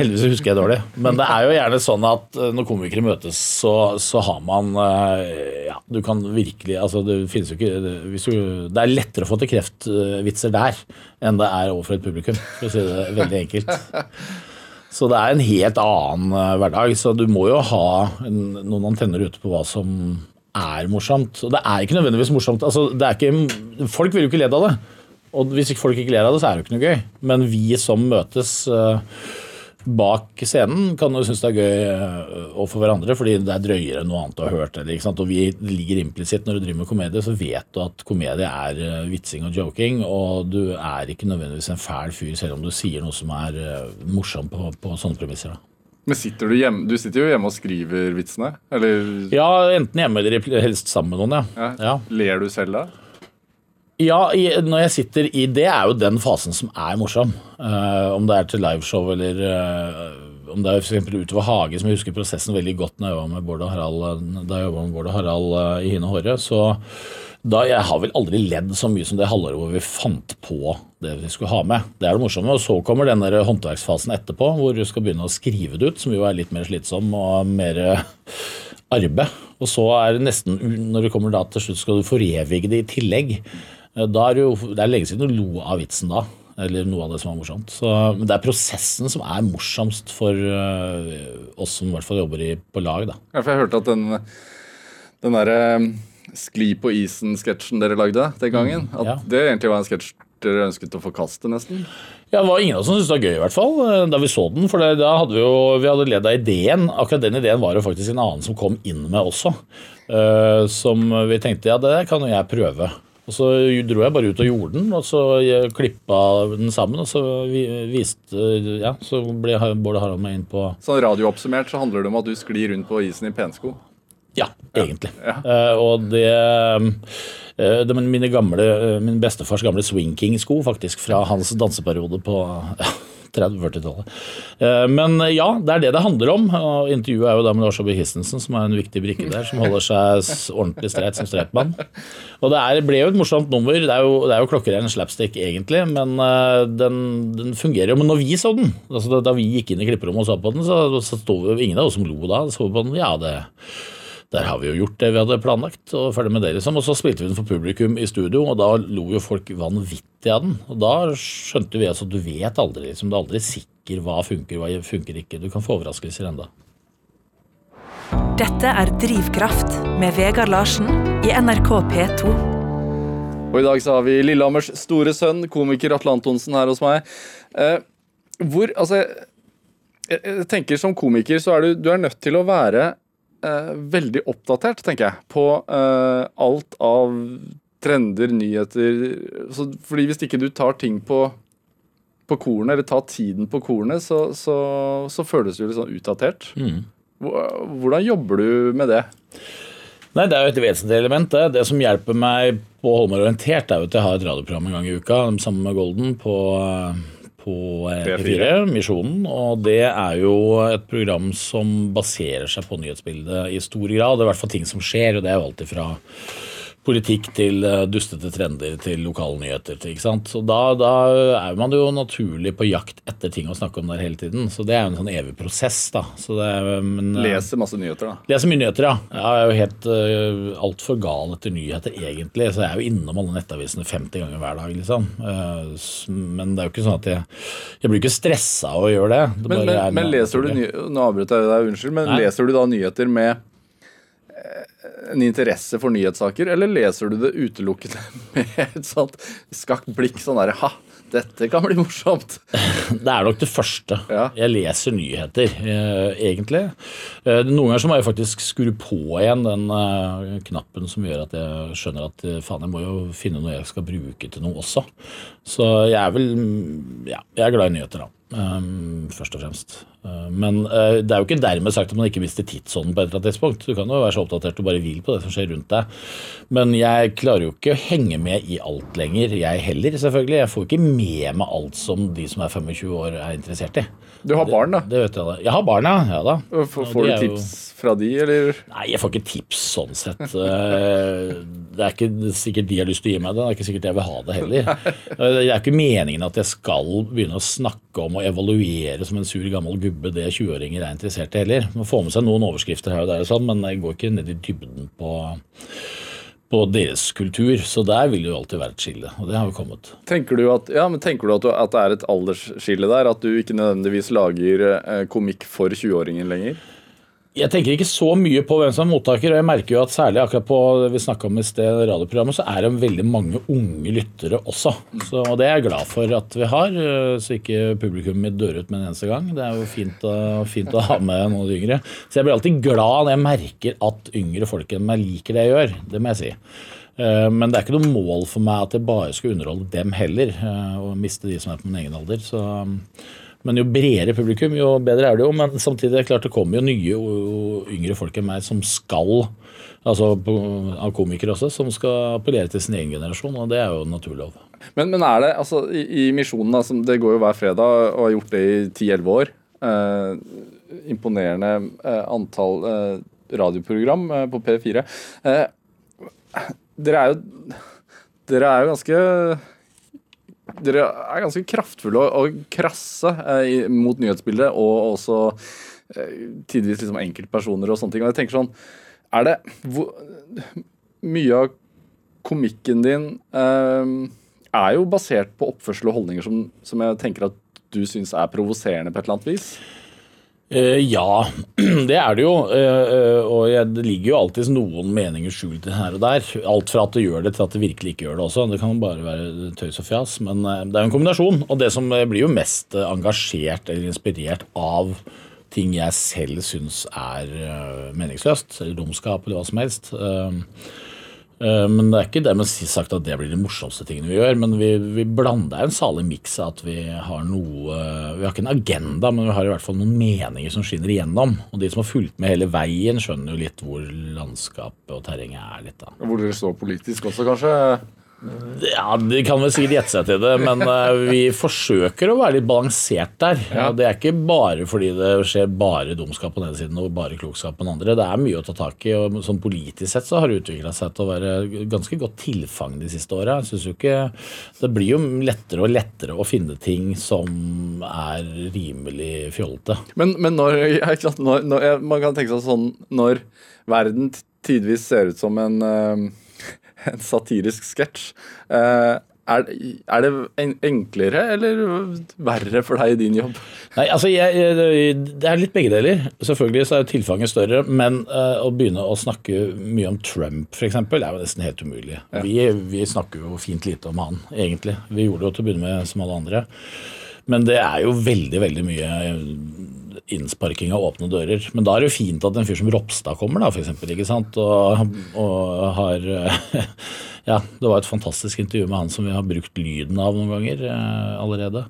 heldigvis husker jeg dårlig. Men det er jo gjerne sånn at når komikere møtes, så, så har man Ja, du kan virkelig Altså, det finnes jo ikke det- du, Det er lettere å få til kreftvitser der enn det er overfor et publikum, for å si det veldig enkelt. *laughs* Så det er en helt annen hverdag. Så du må jo ha en, noen antenner ute på hva som er morsomt. Og det er ikke nødvendigvis morsomt. Altså, ikke, folk vil jo ikke le av det. Og hvis ikke folk ikke ler av det, så er det jo ikke noe gøy. Men vi som møtes eh, bak scenen, kan jo synes det er gøy eh, overfor hverandre, fordi det er drøyere enn noe annet du har hørt. Eller? Og vi ligger implisitt når du driver med komedie, så vet du at komedie er eh, vitsing og joking, og du er ikke nødvendigvis en fæl fyr selv om du sier noe som er morsomt på, på sånne premisser. da. Men sitter du hjemme Du sitter jo hjemme og skriver vitsene? Eller Ja, enten hjemme eller helst sammen med noen, ja. ja. ler du selv da? Ja, når jeg sitter i Det er jo den fasen som er morsom. Uh, om det er til liveshow eller uh, om det er for utover hage, som jeg husker prosessen veldig godt når jeg var med Bård og Harald, da jeg med Bård og Harald uh, i Hine Håre. Så da, jeg har vel aldri ledd så mye som det halvåret hvor vi fant på det vi skulle ha med. Det er det morsomme. Og så kommer den der håndverksfasen etterpå, hvor du skal begynne å skrive det ut, som jo er litt mer slitsom og mer eh, arbeid. Og så er det nesten, når det kommer da til slutt, skal du forevige det i tillegg. Eh, Da er det, jo, det er lenge siden du lo av vitsen da, eller noe av det som var morsomt. Så, men det er prosessen som er morsomst for eh, oss som i hvert fall jobber i, på lag. da. Ja, for jeg hørte at den, den derre skli på isen-sketsjen dere lagde den gangen, at ja. det egentlig var en sketsj dere ønsket å forkaste, nesten. Ja, Det var ingen av oss som syntes det var gøy, i hvert fall, eh, da vi så den. For det, da hadde vi jo vi hadde ledd av ideen. Akkurat den ideen var jo faktisk en annen som kom inn med også. Uh, som vi tenkte ja, det kan jo jeg prøve. Og så dro jeg bare ut og gjorde den, og så klippa den sammen. Og så vi, viste Ja, så ble Bård Harald med inn på Sånn radiooppsummert så handler det om at du sklir rundt på isen i pensko. Ja, egentlig. Ja. Uh, og det, uh, det mine gamle, uh, min bestefars gamle Swing King-sko, faktisk, fra hans danseperiode på *laughs* ja, 30-40-tallet. Eh, men ja, det er det det handler om. Og intervjuet er jo da med Lars Aabye Christensen, som er en viktig brikke der, som holder seg ordentlig streit som streitmann. Og det er, ble jo et morsomt nummer. Det er jo, det er jo klokkerein slapstick, egentlig, men den, den fungerer jo. Men når vi så den, altså da vi gikk inn i klipperommet og så på den, så, så sto ingen av oss som lo da. Så på den, ja, det der har vi jo gjort det vi hadde planlagt, og ferdig med det, liksom. Og så spilte vi den for publikum i studio, og da lo jo folk vanvittig av den. Og da skjønte vi altså at du vet aldri, liksom. Du er aldri sikker hva funker, hva funker ikke. Du kan få overraskelser enda. Dette er Drivkraft med Vegard Larsen i NRK P2. Og i dag så har vi Lillehammers store sønn, komiker Atle Antonsen, her hos meg. Eh, hvor, altså jeg, jeg tenker Som komiker så er du, du er nødt til å være eh, veldig oppdatert, tenker jeg, på eh, alt av trender, nyheter så, Fordi hvis ikke du tar ting på på kornet, eller tar tiden på kornet, så, så, så føles du litt sånn utdatert. Hvordan jobber du med det? Nei, Det er jo et vesentlig element. Det Det som hjelper meg på å holde meg orientert, er jo at jeg har et radioprogram en gang i uka sammen med Golden på, på P4, Misjonen. Og det er jo et program som baserer seg på nyhetsbildet i stor grad. Det er i hvert fall ting som skjer, og det er jo alltid fra politikk til eh, dustete trender til lokalnyheter. Ikke sant? Så da, da, er man jo naturlig på jakt etter ting å snakke om der hele tiden. Så det er jo en sånn evig prosess, da. Er, men, eh, leser masse nyheter, da? Leser mye nyheter, ja. Jeg er jo helt uh, altfor gal etter nyheter, egentlig. Så jeg er jo innom alle nettavisene 50 ganger hver dag, liksom. Uh, men det er jo ikke sånn at jeg Jeg blir ikke stressa av å gjøre det. det men, men, men leser du Nå avbryter jeg deg, unnskyld, men Nei. leser du da nyheter med en interesse for nyhetssaker, eller leser du det utelukkende *laughs* med et sånt skakt blikk? Sånn derre ha, dette kan bli morsomt. *laughs* Det er nok det første. Ja. Jeg leser nyheter, eh, egentlig. Eh, noen ganger så må jeg faktisk skru på igjen den eh, knappen som gjør at jeg skjønner at faen, jeg må jo finne noe jeg skal bruke til noe også. Så jeg er vel Ja, jeg er glad i nyheter, da. Um, først og fremst. Uh, men uh, det er jo ikke dermed sagt at man ikke mister tidsånden på et eller annet tidspunkt. Du kan jo være så oppdatert du bare vil på det som skjer rundt deg. Men jeg klarer jo ikke å henge med i alt lenger, jeg heller, selvfølgelig. Jeg får ikke med meg alt som de som er 25 år er interessert i. Du har barn, da? Det, det vet jeg da. Jeg har barn, ja. ja da. Får, får du tips jo... fra de, eller? Nei, jeg får ikke tips sånn sett. Uh, det er ikke sikkert de har lyst til å gi meg det. Det er ikke sikkert jeg vil ha det heller. Det er ikke meningen at jeg skal begynne å snakke om og evaluere som en sur gammel gubbe det 20-åringer er interessert i heller. Man får med seg noen overskrifter her og der, og sånn, men jeg går ikke ned i dybden på, på deres kultur. Så der vil det jo alltid være et skille, og det har jo kommet. Tenker du at, ja, men tenker du at, du, at det er et aldersskille der? At du ikke nødvendigvis lager eh, komikk for 20-åringen lenger? Jeg tenker ikke så mye på hvem som er mottaker. og jeg merker jo at Særlig akkurat på det vi om i sted, radioprogrammet, så er det veldig mange unge lyttere også. Så, og Det er jeg glad for at vi har, eh, så ikke publikum mitt dør ut med en eneste gang. Det er jo fint, fint å ha med noen yngre. Så jeg blir alltid glad når jeg merker at yngre folk enn meg liker det jeg gjør. Det må jeg si. Eh, men det er ikke noe mål for meg at jeg bare skal underholde dem heller, eh, og miste de som er på min egen alder. Så men jo bredere publikum, jo bedre er det jo. Men samtidig er det klart det kommer jo nye og yngre folk enn meg som skal, altså av komikere også, som skal appellere til sin egen generasjon, og det er jo naturlig. Men, men er det, altså i, i Misjonen, altså, det går jo hver fredag og har gjort det i 10-11 år. Eh, imponerende eh, antall eh, radioprogram eh, på P4. Eh, dere er jo dere er jo ganske dere er ganske kraftfulle og, krasse eh, mot nyhetsbildet, og også eh, tidvis liksom enkeltpersoner og sånne ting. Og jeg tenker sånn Er det hvor, Mye av komikken din eh, er jo basert på oppførsel og holdninger som, som jeg tenker at du syns er provoserende på et eller annet vis? Uh, ja, *clears throat* det er det jo. Uh, og det ligger jo alltid noen meninger skjult her og der. Alt fra at det gjør det, til at det virkelig ikke gjør det også. Det kan bare være tøys og fjas. Men det er jo en kombinasjon. Og det som blir jo mest engasjert eller inspirert av ting jeg selv syns er meningsløst, eller dumskap, eller hva som helst. Uh, Eh, men det er ikke dermed sagt at det blir de morsomste tingene vi gjør. Men vi, vi blander en salig miks av at vi har noe Vi har ikke en agenda, men vi har i hvert fall noen meninger som skinner igjennom. Og de som har fulgt med hele veien, skjønner jo litt hvor landskapet og terrenget er litt. da. Hvor dere står politisk også, kanskje? Ja, De kan vel sikkert gjette seg til det, men uh, vi forsøker å være litt balansert der. Ja. Det er ikke bare fordi det skjer bare dumskap på den ene siden og bare klokskap på den andre. Det er mye å ta tak i, og sånn politisk sett så har det utvikla seg til å være ganske godt tilfang de siste åra. Det blir jo lettere og lettere å finne ting som er rimelig fjollete. Men, men når, *laughs* når, når, Man kan tenke seg sånn når verden tidvis ser ut som en uh en satirisk sketsj. Eh, Er, er det en- enklere eller verre for deg i din jobb? Nei, altså jeg, jeg, Det er litt begge deler. Selvfølgelig så er jo tilfanget større, men uh, å begynne å snakke mye om Trump f.eks. er jo nesten helt umulig. Vi, vi snakker jo fint lite om han, egentlig. Vi gjorde det jo til å begynne med som alle andre. Men det er jo veldig, veldig mye innsparking av åpne dører. Men da er det jo fint at en fyr som Ropstad kommer, da, for eksempel, ikke sant? Og, og har *laughs* Ja, det var et fantastisk intervju med han som vi har brukt lyden av noen ganger eh, allerede.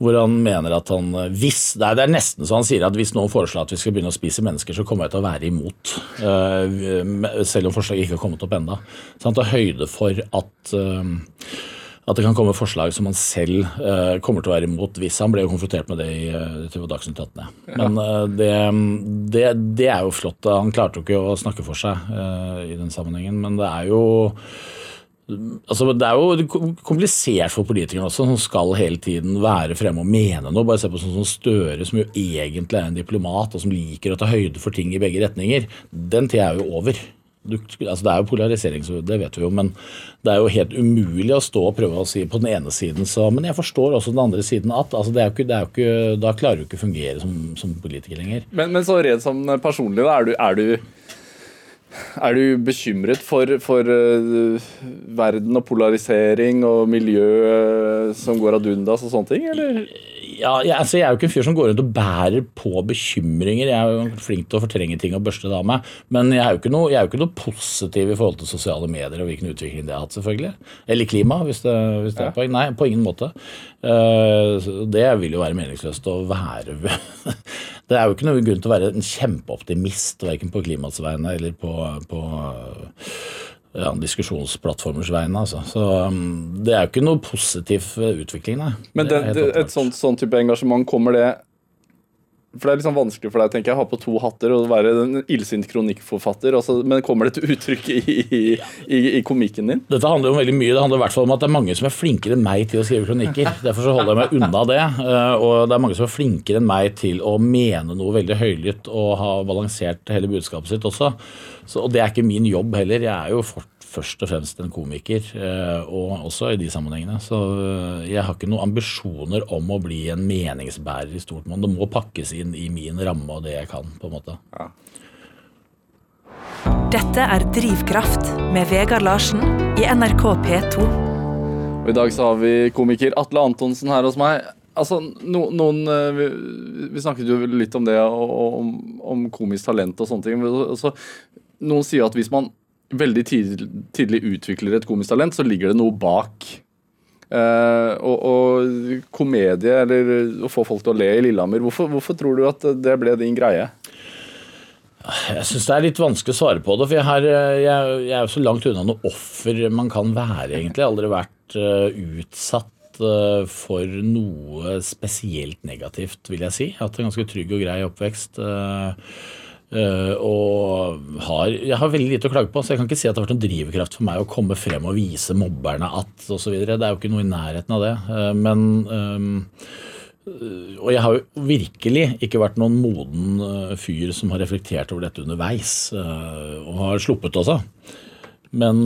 Hvor han mener at han hvis, det, er, det er nesten så han sier at hvis noen foreslår at vi skal begynne å spise mennesker, så kommer jeg til å være imot. eh, selv om forslaget ikke har kommet opp ennå. Så han tar høyde for at eh, at det kan komme forslag som han selv uh, kommer til å være imot hvis han ble konfrontert med det i uh, Dagsnytt 18. Men uh, det, det, det er jo flott. Han klarte jo ikke å snakke for seg uh, i den sammenhengen, men det er jo Altså, det er jo komplisert for politikerne også, som skal hele tiden være fremme og mene noe. Bare se på sånn som Støre, som jo egentlig er en diplomat, og som liker å ta høyde for ting i begge retninger. Den tida er jo over. Du, altså det er jo polarisering, det vet vi jo, men det er jo helt umulig å stå og prøve å si på den ene siden så Men jeg forstår også den andre siden at altså ikke, ikke, da klarer du ikke å fungere som, som politiker lenger. Men, men så redd som personlig, da, er du, er du er du bekymret for, for uh, verden og polarisering og miljø uh, som går ad undas og sånne ting, eller? Ja, jeg, altså jeg er jo ikke en fyr som går rundt og bærer på bekymringer. Jeg er jo flink til å fortrenge ting og børste det av meg. Men jeg er, jo ikke noe, jeg er jo ikke noe positiv i forhold til sosiale medier og hvilken utvikling det har hatt, selvfølgelig. Eller klima, hvis det, hvis det er poeng. Nei, på ingen måte. Uh, det vil jo være meningsløst å være *laughs* Det er jo ikke noe grunn til å være en kjempeoptimist, verken på klimaets vegne eller på, på ja, diskusjonsplattformers vegne. Altså. Så um, det er jo ikke noe positiv utvikling, nei. Men det, det, et sånt, sånn type engasjement, kommer det For det er liksom vanskelig for deg tenker jeg, å ha på to hatter og være en illsint kronikkforfatter. Altså, men kommer det til uttrykk i, i, i, i, komikken din? Dette handler jo veldig mye. Det handler i hvert fall om at det er mange som er flinkere enn meg til å skrive kronikker. Derfor så holder jeg meg unna det. Og det er mange som er flinkere enn meg til å mene noe veldig høylytt og ha balansert hele budskapet sitt også. Så, og det er ikke min jobb heller. Jeg er jo fort først og fremst en komiker, og også i de sammenhengene. Så jeg har ikke noen ambisjoner om å bli en meningsbærer i stort monn. Det må pakkes inn i min ramme og det jeg kan, på en måte. Ja. Dette er Drivkraft med Vegard Larsen i NRK P2. Og I dag så har vi komiker Atle Antonsen her hos meg. Altså, no, noen vi, vi, snakket jo litt om det, om, om komisk talent og sånne ting. Altså, noen sier at hvis man veldig tidlig, tidlig utvikler et komisk talent, så ligger det noe bak. Uh, og, og, komedie, eller å få folk til å le i Lillehammer, hvorfor, hvorfor tror du at det ble din greie? Jeg syns det er litt vanskelig å svare på det. For jeg, har, jeg, jeg er jo så langt unna noe offer man kan være, egentlig. Jeg har aldri vært uh, utsatt uh, for noe spesielt negativt, vil jeg si. Jeg har hatt en ganske trygg og grei oppvekst. Uh, og har, jeg har veldig lite å klage på, så jeg kan ikke si at det har vært noen drivkraft for meg å komme frem og vise mobberne at osv. Det er jo ikke noe i nærheten av det. Uh, men um, Og jeg har jo virkelig ikke vært noen moden fyr som har reflektert over dette underveis, og har sluppet også. Men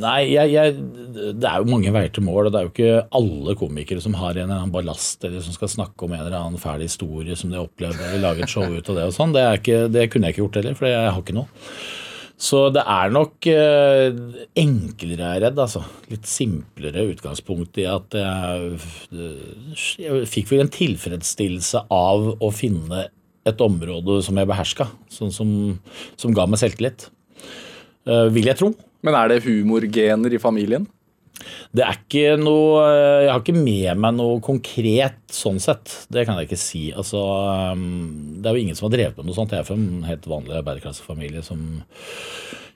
Nei, jeg, jeg, det er jo mange veier til mål, og det er jo ikke alle komikere som har en eller annen ballast eller som skal snakke om en eller annen fæl historie som de har opplevd, eller lage et show ut av det og sånn. Det, det, kunne jeg ikke gjort heller, for jeg har ikke noe. Så det er nok eh, enklere, jeg er redd. altså. Litt simplere utgangspunkt i at jeg, jeg fikk vel en tilfredsstillelse av å finne et område som jeg beherska, sånn som, som ga meg selvtillit. Uh, vil jeg tro. Men er det humorgener i familien? Det er ikke noe Jeg har ikke med meg noe konkret sånn sett. Det kan jeg ikke si. Altså, det er jo ingen som har drevet med noe sånt. Jeg er fra en helt vanlig arbeiderklassefamilie som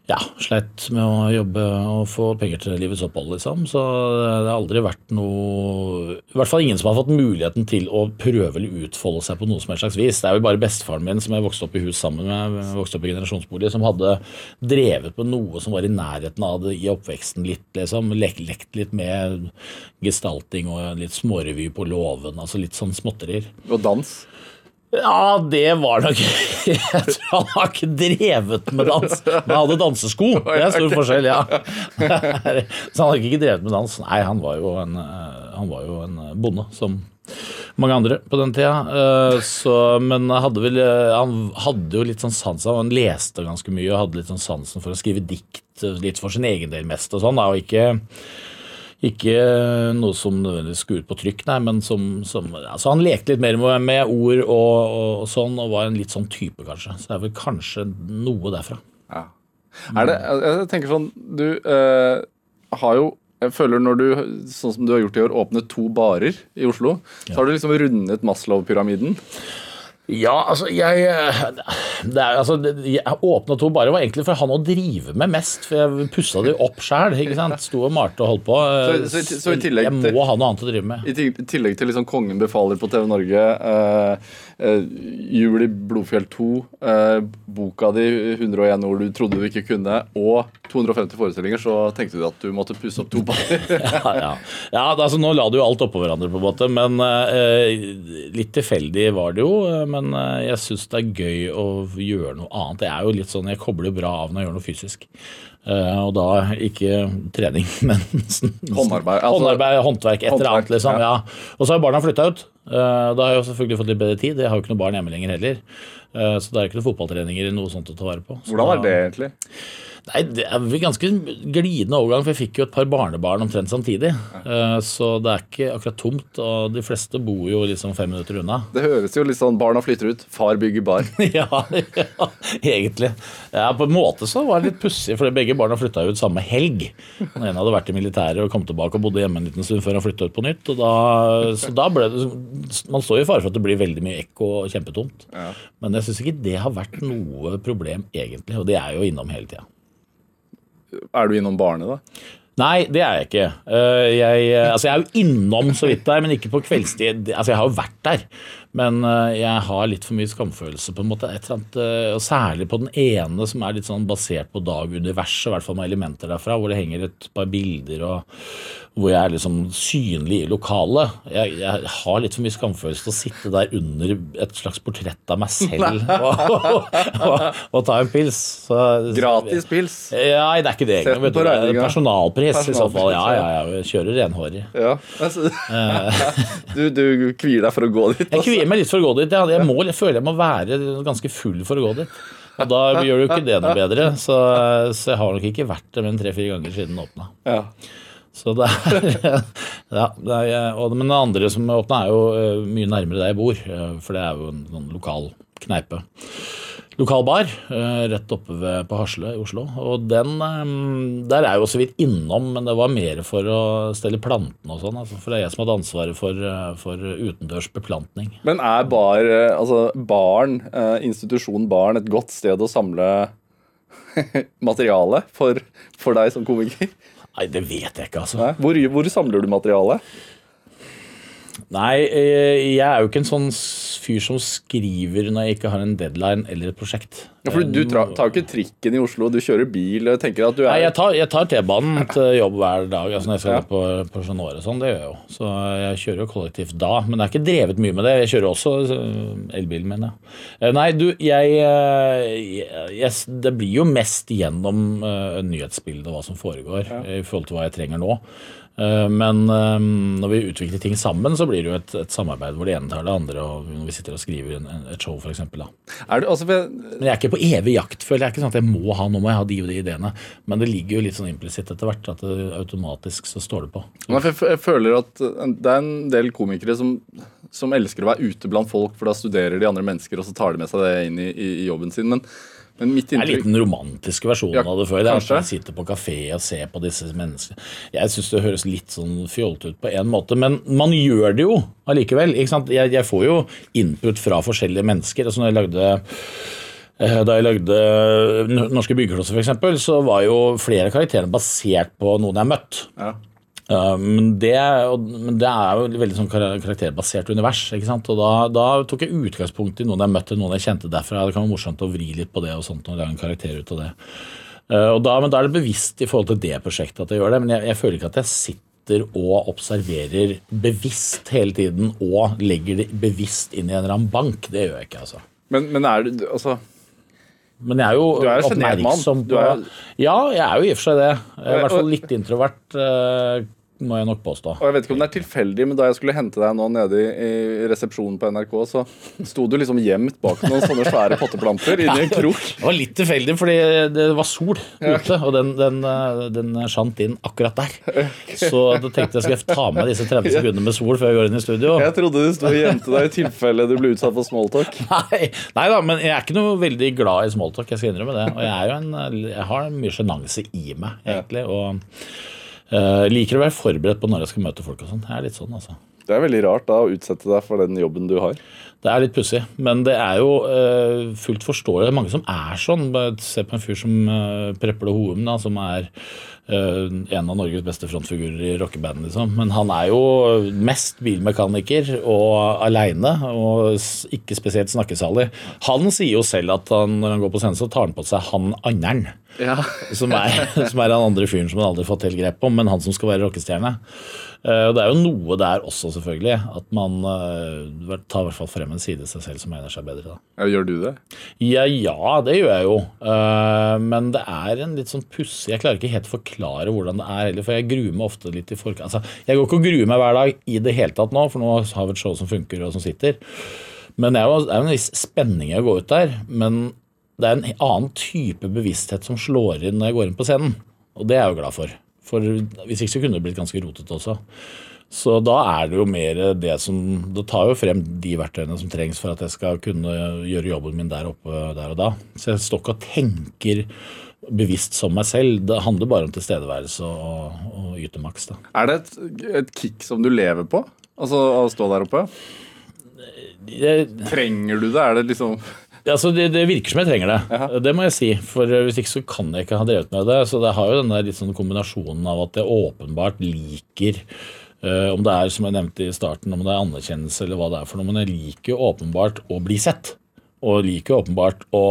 ja, sleit med å jobbe og få penger til livets opphold, liksom. Så det har aldri vært noe I hvert fall ingen som har fått muligheten til å prøve eller utfolde seg på noe som helst slags vis. Det er jo bare bestefaren min som jeg vokste opp i hus sammen med, vokste opp i generasjonsbolig, som hadde drevet med noe som var i nærheten av det i oppveksten litt, liksom. Lekt, lekt litt med gestalting og litt smårevy på låven, altså litt sånn småtterier. Og dans? Ja, det var nok *laughs* Jeg tror han har ikke drevet med dans, men han hadde dansesko. *laughs* Det er stor forskjell, ja. *laughs* Så han har ikke drevet med dans. Nei, han var jo en, eh, han var jo en bonde, som mange andre på den tida. Eh, Så, men hadde vel, eh, han hadde jo litt sånn sans Han leste ganske mye og hadde litt sånn sansen for å skrive dikt, eh, litt for sin egen del mest og sånn, og ikke ikke noe som nødvendigvis skulle ut på trykk, nei, men som, som altså Han lekte litt mer med, med ord og, og, sånn, og var en litt sånn type, kanskje. Så det er vel kanskje noe derfra. Ja. Er det, jeg tenker sånn Du øh, har jo jeg føler når du, sånn som du har gjort i år, åpnet to barer i Oslo, så har du liksom rundet Maslow-pyramiden. Ja, altså jeg det er, altså, Jeg åpna to bare var egentlig for han å drive med mest, for jeg pussa det opp sjæl. Sto og malte og holdt på. Så- så- så i tillegg jeg til- må ha noe annet å drive med. I tillegg til liksom Kongen befaler på TV Norge, eh, eh, Jul i Blodfjell 2, eh, boka di 101 ord du trodde du ikke kunne, og 250 forestillinger, så tenkte du at du måtte pusse opp to baller. *laughs* Ja, ja. ja altså, Nå la du jo alt oppå hverandre, på en måte, men eh, litt tilfeldig var det jo. eh, Men eh, jeg syns det er gøy å gjøre noe annet. Det er jo litt sånn, Jeg kobler bra av når jeg gjør noe fysisk. Eh, og da ikke trening, *laughs* men Håndarbeid, altså- håndarbeid håndverk, et eller annet. liksom, ja. Og så har barna flytta ut. Eh, da har jeg selvfølgelig fått litt bedre tid. Jeg har jo ikke noe barn hjemme lenger heller. Eh, så det er ikke noe fotballtreninger eller noe sånt å ta vare på. Så Hvordan er det egentlig? Nei, Det er ganske glidende overgang, for jeg fikk jo et par barnebarn omtrent samtidig. Eh, Så det er ikke akkurat tomt, og de fleste bor jo liksom fem minutter unna. *laughs* Det høres jo litt sånn barna flytter ut, far bygger bar. *laughs* ja, ja, egentlig. Ja, På en måte så var det litt pussig, for begge barna flytta ut samme helg. Den ene hadde vært i militæret og kom tilbake og bodde hjemme en liten stund før han flytta ut på nytt. Og da, så da ble det, Man står i fare for at det blir veldig mye ekko og kjempetomt. Ja. Men jeg syns ikke det har vært noe problem, egentlig. Og det er jo innom hele tida. Er du innom barnet, da? Nei, det er jeg ikke. Eh, Jeg, altså jeg er jo innom så vidt der, men ikke på kveldstid. Altså jeg har jo vært der, men eh, jeg har litt for mye skamfølelse. på en måte. Annet, eh, og Særlig på den ene som er litt sånn basert på Dag-universet, i hvert fall med elementer derfra, hvor det henger et par bilder og hvor jeg er liksom synlig i lokalet. Jeg, jeg har litt for mye skamfølelse til å sitte der under et slags portrett av meg selv og, *laughs* og, og, og ta en pils. Så, Gratis pils. ja, det er ikke det. Det er. Personalpris i så fall. Ja, ja, ja. Jeg kjører renhårig. Ja. Altså, *laughs* du, du kvier deg for å gå dit? Jeg altså. Kvier meg litt for å gå dit. Jeg, må, jeg føler jeg må være ganske full for å gå dit. Og da *laughs* gjør du ikke det noe bedre. Så, så jeg har nok ikke vært det mer enn tre-fire ganger siden den åpna. Ja. Så det er, *laughs* ja, det er og, Men det andre som åpna, er jo eh, mye nærmere der jeg bor. eh, For det er jo en en lokal kneipe. Lokal bar eh, rett oppe ved, på Hasle i Oslo. Og den eh, Der er jeg jo så vidt innom, men det var mer for å stelle plantene og sånn. Altså, for det er jeg som hadde ansvaret for, eh, for utendørs beplantning. Men er bar, altså barn, institusjonen barn, et godt sted å samle *laughs* materiale for, for deg som komiker? Nei, det vet jeg ikke, altså. Hvor, hvor samler du materiale? Nei, eh, jeg er jo ikke en sånn fyr som skriver når jeg ikke har en deadline eller et prosjekt. Ja, for Du tra- tar jo ikke trikken i Oslo, du kjører bil. og tenker at du Nei, er jeg tar, jeg tar T-banen til jobb hver dag. altså Når jeg skal Ja. på, på Chat og sånn, det gjør jeg jo. Så jeg kjører jo kollektivt da. Men jeg har ikke drevet mye med det. Jeg kjører også elbil, elbilen jeg ja. Eh, Nei, du, jeg, jeg, jeg Det blir jo mest gjennom nyhetsbildet og hva som foregår, i forhold til hva jeg trenger nå. Eh, Men øh, når vi utvikler ting sammen, så blir det jo et, et samarbeid hvor det ene tar det andre. og Når vi sitter og skriver en, et show, f.eks. da. Er du, altså, for Men jeg er ikke på evig jakt, føler jeg. Er ikke sånn at jeg må ha, nå må jeg ha de og de ideene. Men det ligger jo litt sånn implisitt etter hvert, at det automatisk så står det på. Nei, jeg, føler at det er en del komikere som, som elsker å være ute blant folk, for da studerer de andre mennesker, og så tar de med seg det inn i, i, i jobben sin. Men, men mitt Det er en litt den romantiske versjonen Ja, av det før. Det er at kanskje. man sitter på kafé og ser på disse menneskene. Jeg syns det høres litt sånn fjollete ut på en måte, men man gjør det jo allikevel. Jeg, jeg får jo input fra forskjellige mennesker. Altså når jeg lagde eh, da jeg lagde N- Norske byggeklosser, f.eks., så var jo flere karakterene basert på noen jeg har møtt. ja. Uh, men, det, men det er jo veldig sånn karakterbasert univers. ikke sant? Og da, da tok jeg utgangspunkt i noen jeg møtte, noen jeg kjente derfra. Det kan være morsomt å vri litt på det og sånt, og lage en karakter ut av det. Og da, men da er det bevisst i forhold til det prosjektet at jeg gjør det. Men jeg, jeg føler ikke at jeg sitter og observerer bevisst hele tiden og legger det bevisst inn i en eller annen bank. Det gjør jeg ikke, altså. Men, men er du altså Men jeg er jo Du er oppmerksom Du på er- Ja, jeg er jo i og for seg det. I hvert fall litt introvert, eh, må jeg nok påstå. Og jeg vet ikke om det er tilfeldig, men da jeg skulle hente deg nå nede i, resepsjonen på NRK, så sto du liksom gjemt bak noen sånne svære potteplanter inni en krok. *laughs* Det var litt tilfeldig, fordi det var sol ute, og den, den, den skjant inn akkurat der. Så da tenkte jeg skal jeg ta med disse 30 sekundene med sol før jeg går inn i studio. Jeg trodde du sto og gjemte deg i tilfelle du ble utsatt for smalltalk. *laughs* Nei, nei da, men jeg er ikke noe veldig glad i smalltalk, jeg skal innrømme det. Og jeg, er jo en, jeg har mye sjenanse i meg, egentlig. Og liker å være forberedt på når jeg skal møte folk og sånn. Det er litt sånn, altså. Det er veldig rart da å utsette deg for den jobben du har. Det er litt pussig, men det er jo uh, fullt forståelig. Det er mange som er sånn. Bare Se på en fyr som uh, Preple Hoem, da, som er uh, en av Norges beste frontfigurer i rockeband. Liksom. Men han er jo mest bilmekaniker og aleine, og ikke spesielt snakkesalig. Han sier jo selv at han, når han går på scenen, så tar han på seg han andern. Ja. Som er, *laughs* som er den andre fyren som han aldri har fått helt grep om, men han som skal være rockestjerne. Eh, og Det er jo noe der også, selvfølgelig. At man eh, tar i hvert fall frem en side i seg selv som mener seg bedre. Da. Gjør du det? Ja, ja, det gjør jeg jo. Eh, men det er en litt sånn pussig Jeg klarer ikke helt å forklare hvordan det er heller, for jeg gruer meg ofte litt i forkant. Altså, jeg går ikke og gruer meg hver dag i det hele tatt nå, for nå har vi et show som funker og som sitter. Men det er jo en viss spenning i å gå ut der. Men det er en annen type bevissthet som slår inn når jeg går inn på scenen. Og det er jeg jo glad for. For hvis ikke så kunne det blitt ganske rotete også. Så da er det jo mer det som Det tar jo frem de verktøyene som trengs for at jeg skal kunne gjøre jobben min der oppe der og da. Så jeg står ikke og tenker bevisst som meg selv. Det handler bare om tilstedeværelse og, og yte maks. da. Er det et, et kick som du lever på? Altså å stå der oppe? Jeg, Trenger du det? Er det liksom Altså, det, det virker som jeg trenger det. Det må jeg si. For hvis ikke så kan jeg ikke ha drevet med det. Så det har jo den der sånn kombinasjonen av at jeg åpenbart liker Uh, om det er som jeg nevnte i starten, om det er anerkjennelse eller hva det er for noe. Men jeg liker jo åpenbart å bli sett. Og liker jo åpenbart å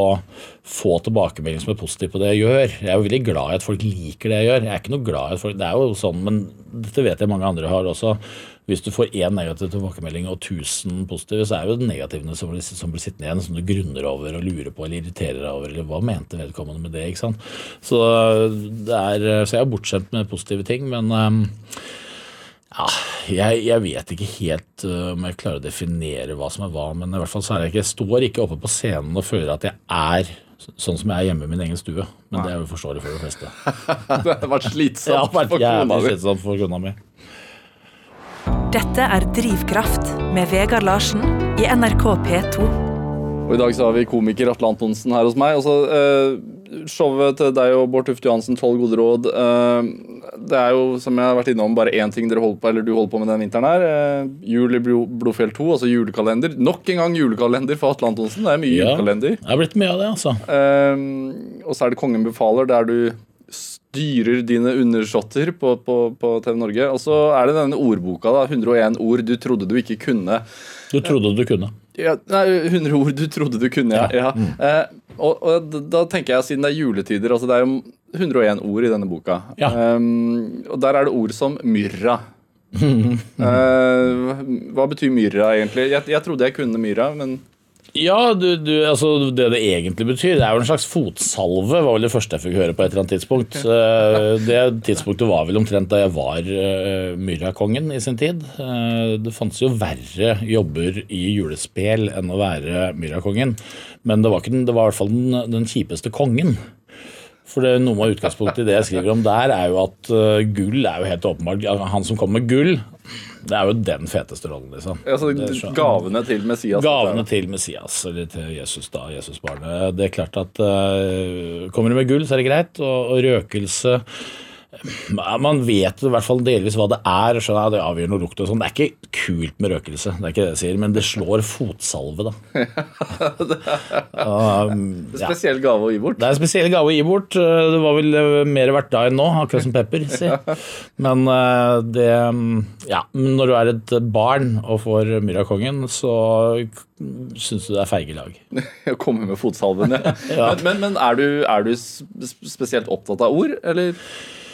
få tilbakemelding som er positiv på det jeg gjør. Jeg er jo veldig glad i at folk liker det jeg gjør. Jeg er ikke noe glad i at folk, Det er jo sånn, men dette vet jeg mange andre har også. Hvis du får én negativ tilbakemelding og 1000 positive, så er jo det negativene som blir, som blir sittende igjen, som du grunner over og lurer på eller irriterer deg over. Eller hva mente vedkommende med det? ikke sant? Så, det er, så jeg er bortskjemt med positive ting, men um, ja, jeg, jeg vet ikke helt uh, om jeg klarer å definere hva som er hva, men i hvert fall så er jeg ikke, jeg står ikke oppe på scenen og føler at jeg er sånn som jeg er hjemme i min egen stue. Men det er jo forståelig for de fleste. *laughs* Det har vært slitsomt *laughs* Jeg har vært for kona jævlig di. slitsomt for kona mi. Dette er Drivkraft med Vegard Larsen i NRK P2. Og I dag så har vi komiker Atle Antonsen her hos meg. Også, eh, Showet til deg og Bård Tufte Johansen, 'Tolv gode råd'. eh, det er jo, som jeg har vært innom, bare én ting dere holder på, eller du holder på med den vinteren her. eh, jul i Blodfjell 2, altså julekalender. Nok en gang julekalender for Atle Antonsen. Det er mye Ja. julekalender. Det er blitt mye av det, altså. Eh, og så er det Kongen befaler, der du styrer dine undersåtter på, på, på TV Norge. Og så er det denne ordboka, da. 101 ord du trodde du ikke kunne. Du trodde du kunne. Ja, nei, 100 ord du trodde du kunne, ja. ja. Eh, og, og da tenker jeg, siden det er juletider altså Det er jo 101 ord i denne boka. Ja. Um, og der er det ord som myrra. *laughs* Eh, hva betyr myrra, egentlig? Jeg, jeg trodde jeg kunne myrra, men Ja, du, du, altså det det egentlig betyr, det er jo en slags fotsalve, var vel det første jeg fikk høre på et eller annet tidspunkt. Eh, Det tidspunktet var vel omtrent da jeg var uh, Myrakongen i sin tid. Eh, det fantes jo verre jobber i julespel enn å være Myrakongen, men det var, ikke den, det var i hvert fall den, den kjipeste kongen. For det, Noe av utgangspunktet i det jeg skriver om der, er jo at eh, gull er jo helt åpenbart Han som kommer med gull, det er jo den feteste rollen, liksom. altså, Det gavene til Messias Gavene til Messias, eller til Jesus, da, Jesusbarnet. Det er klart at uh, kommer du med gull, så er det greit. Og, og røkelse Man vet i hvert fall delvis hva det er. jeg, Det avgjør noe lukt og sånn. Det er ikke kult med røkelse, det er ikke det jeg sier, men det slår fotsalve, da. *laughs* Um, ja. Spesiell gave å gi bort. Det er en spesiell gave å gi bort. Det var vel eh, mer verdt da enn nå, akkurat som pepper. Si. Men eh, det Ja, men når du er et barn og får Myrakongen, så syns du det er feige lag. *laughs* Å komme med fotsalven, ja. *laughs* Ja. Men, men, men er, du, er du spesielt opptatt av ord, eller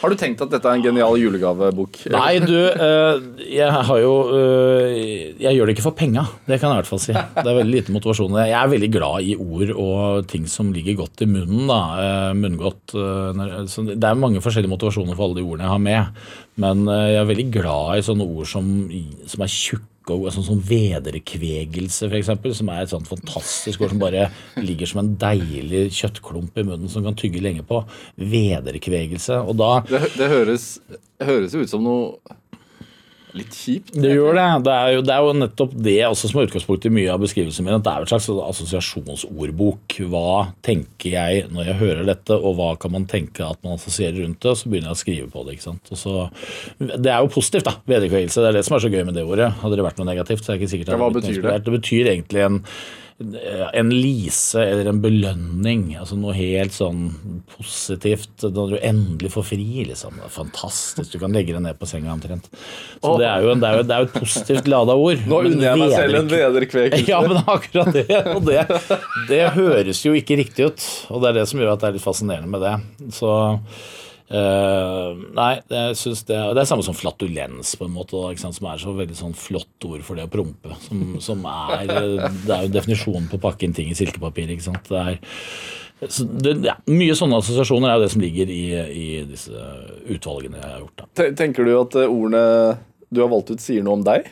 Har du tenkt at dette er en genial julegavebok? Nei, du, eh, jeg har jo eh, Jeg gjør det ikke for penga, det kan jeg i hvert fall si. Det er veldig lite motivasjon. Jeg er veldig glad i ord og ting som ligger godt i munnen. da, eh, Munngodt. Det er mange forskjellige motivasjoner for alle de ordene jeg har med. Men jeg er veldig glad i sånne ord som, som er tjukke og sånn som vederkvegelse, f.eks., som er et sånt fantastisk ord som bare ligger som en deilig kjøttklump i munnen som kan tygge lenge på. Vederkvegelse. Og da Det, det høres, høres ut som noe litt kjipt. Det gjør det. Det er, jo, det er jo nettopp det også som er utgangspunktet i mye av beskrivelsen min. At det er et slags assosiasjonsordbok. Hva tenker jeg når jeg hører dette, og hva kan man tenke at man assosierer rundt det? Og så begynner jeg å skrive på det. ikke sant? Og så, det er jo positivt, da. Vederkvegelse. Det er det som er så gøy med det ordet. Hadde det vært noe negativt, så er det ikke sikkert betyr det? Det betyr egentlig en en lise eller en belønning. altså Noe helt sånn positivt når du endelig får fri. liksom, det er Fantastisk. Du kan legge deg ned på senga omtrent. Så det, er en, det, er jo, det er jo et positivt lada ord. Nå unner jeg meg selv en lederkvekelse. *laughs* Ja, men akkurat det. Og det, det høres jo ikke riktig ut. Og det er det som gjør at det er litt fascinerende med det. Så Uh, nei, jeg synes det, det er samme som flatulens, på en måte, da, som er så veldig sånn flott ord for det å prompe. Som, som er, det er jo definisjonen på å pakke inn ting i silkepapir. ikke sant? Det er, det, ja, mye sånne assosiasjoner er jo det som ligger i, i disse utvalgene jeg har gjort. Da. Tenker du at ordene du har valgt ut, sier noe om deg?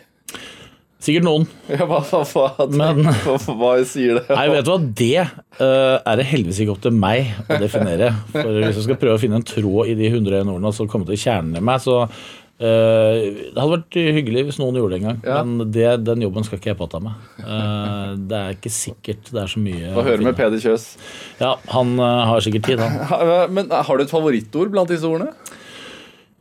Sikkert noen. *laughs* Ja, hva, hva, Men, *laughs* hva, hva sier det? Nei, vet du hva, Det uh, er det heldigvis ikke opp til meg å definere. For Hvis jeg skal prøve å finne en tråd i de 101 ordene og så komme til kjernen i meg, så uh, Det hadde vært hyggelig hvis noen gjorde det en gang, ja. men det, den jobben skal ikke jeg påta meg. Uh, det er ikke sikkert det er så mye Hva hører med Peder Kjøs? Ja, han har sikkert tid, han. *laughs* Men har du et favorittord blant disse ordene?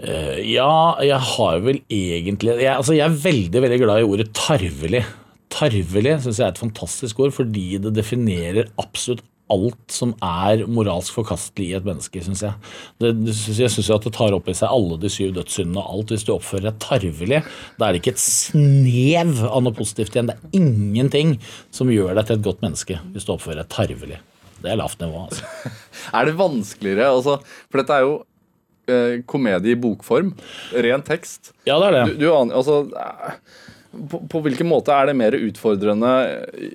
Uh, ja, jeg har vel egentlig jeg, altså jeg er veldig veldig glad i ordet tarvelig. Tarvelig syns jeg er et fantastisk ord fordi det definerer absolutt alt som er moralsk forkastelig i et menneske, syns jeg. Det, jeg syns at det tar opp i seg alle de syv dødssyndene og alt. Hvis du oppfører deg tarvelig, da er det ikke et snev av noe positivt igjen. Det er ingenting som gjør deg til et godt menneske hvis du oppfører deg tarvelig. Det er lavt nivå, altså. *laughs* er det vanskeligere? Altså, for dette er jo Eh, komedie i bokform. Ren tekst. Ja, det er det. Du, du aner, altså, på, på, hvilken måte er det mer utfordrende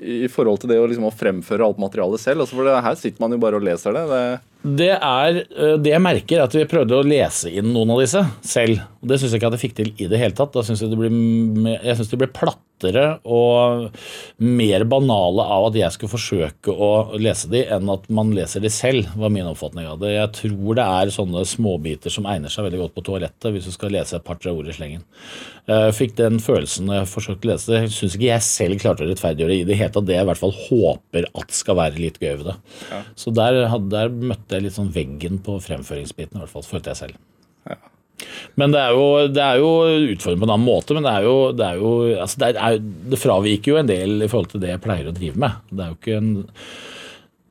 i forhold til det å, liksom, å fremføre alt materialet selv? Altså, for det, Her sitter man jo bare og leser det. det det er eh, det jeg merker, at vi prøvde å lese inn noen av disse selv. Det syns jeg ikke at jeg fikk til i det hele tatt. Da synes jeg, det ble, jeg ble plattere og mer banale av at jeg skulle forsøke å lese de, enn at man leser de selv, var min oppfatning av det. Jeg tror det er sånne småbiter som egner seg veldig godt på toalettet hvis du skal lese et par-tre ord i slengen. Jeg fikk den følelsen når jeg forsøkte å lese det. Syns ikke jeg selv klarte å rettferdiggjøre i det hele tatt det jeg i hvert fall håper at skal være litt gøy ved det. Ja. Så der, der møtte jeg litt sånn veggen på fremføringsbiten, i hvert fall, følte jeg selv. Ja. Men det er, jo, det jo utfordrende på en annen måte. Men det er jo, det, er jo, altså det, er, det fraviker jo en del i forhold til det jeg pleier å drive med. Det er jo ikke en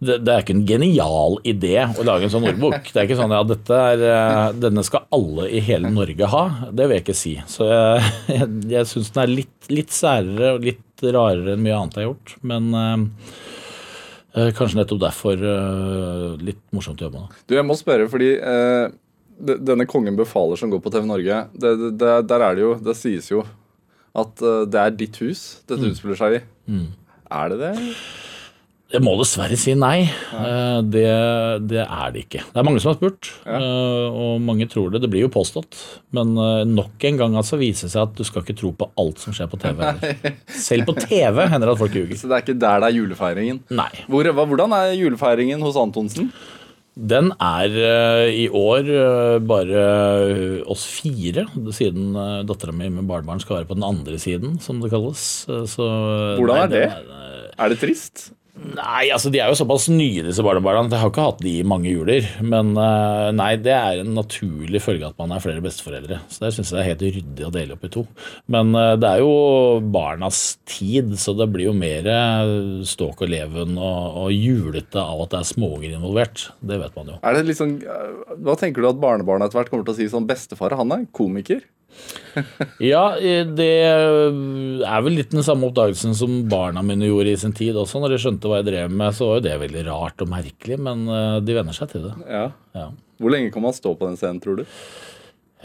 er ikke en genial idé å lage en sånn ordbok. Det er ikke sånn at ja, eh, denne skal alle i hele Norge ha. Det vil jeg ikke si. Så jeg, jeg, jeg syns den er litt, litt særere og litt rarere enn mye annet jeg har gjort. Men uh, Eh, kanskje nettopp derfor eh, litt morsomt å jobbe med. Du, jeg må spørre, fordi eh, denne Kongen befaler som går på TV Norge, det, det, der er det jo Det sies jo at eh, det er ditt hus dette mm. utspiller seg i. Mm. Er det det? Jeg må dessverre si nei. Ja. Det, det, er det ikke. Det er mange som har spurt, ja. og mange tror det. Det blir jo påstått. Men nok en gang altså viser det seg at du skal ikke tro på alt som skjer på TV. *laughs* Selv på TV hender det at folk ljuger. *laughs* Så det er ikke der det er julefeiringen? Nei. Hvor, hvordan er julefeiringen hos Antonsen? Den er i år bare oss fire, siden dattera mi med barnebarn skal være på den andre siden, som det kalles. Så, hvordan er det? Er det trist? Nei, altså de er jo såpass nye, disse barnebarna. Jeg har ikke hatt de i mange juler. Men eh, nei, det er en naturlig følge at man er flere besteforeldre. Så det syns jeg er helt ryddig å dele opp i to. Men eh, det er jo barnas tid, så det blir jo mer eh, ståk og leven og, og julete av at det er småunger involvert. Det vet man jo. Er det liksom, Hva tenker du at barnebarna etter hvert kommer til å si sånn Bestefar, han er komiker? *laughs* Ja, eh, det er vel litt den samme oppdagelsen som barna mine gjorde i sin tid også. Når de skjønte hva jeg drev med, så var jo det veldig rart og merkelig, men eh, de venner seg til det. Ja. Ja. Hvor lenge kan man stå på den scenen, tror du?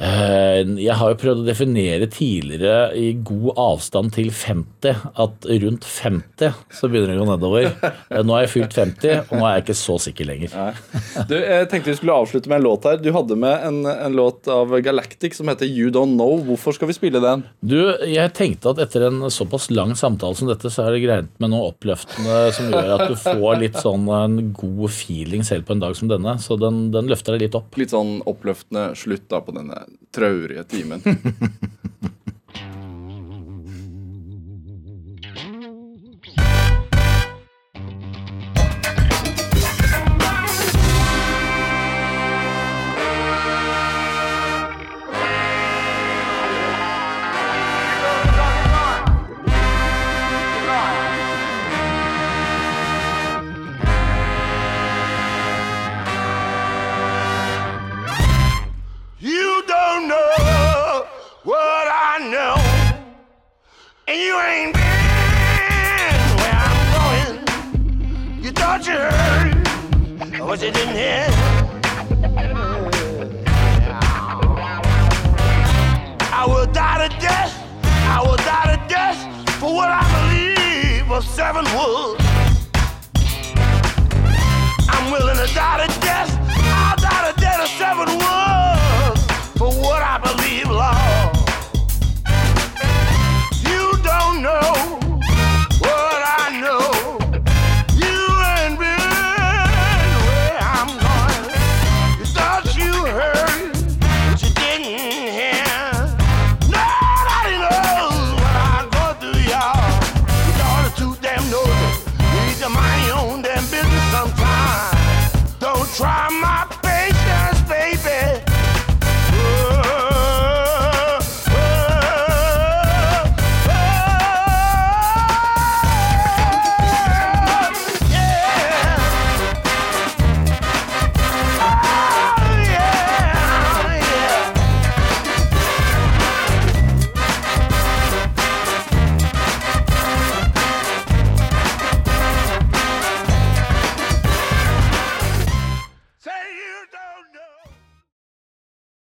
Eh, Jeg har jo prøvd å definere tidligere i god avstand til 50 at rundt 50 så begynner det å gå nedover. Eh, Nå har jeg fylt 50, og nå er jeg ikke så sikker lenger. Du, jeg tenkte vi skulle avslutte med en låt her. Du hadde med en, en låt av Galactic som heter You Don't Know. Hvorfor skal vi spille den? Du, jeg tenkte at etter en såpass lang samtale som dette, så er det greit med noe oppløftende som gjør at du får litt sånn en god feeling selv på en dag som denne. Så den, den løfter deg litt opp. Litt sånn oppløftende slutt da på denne traurige timen. *laughs*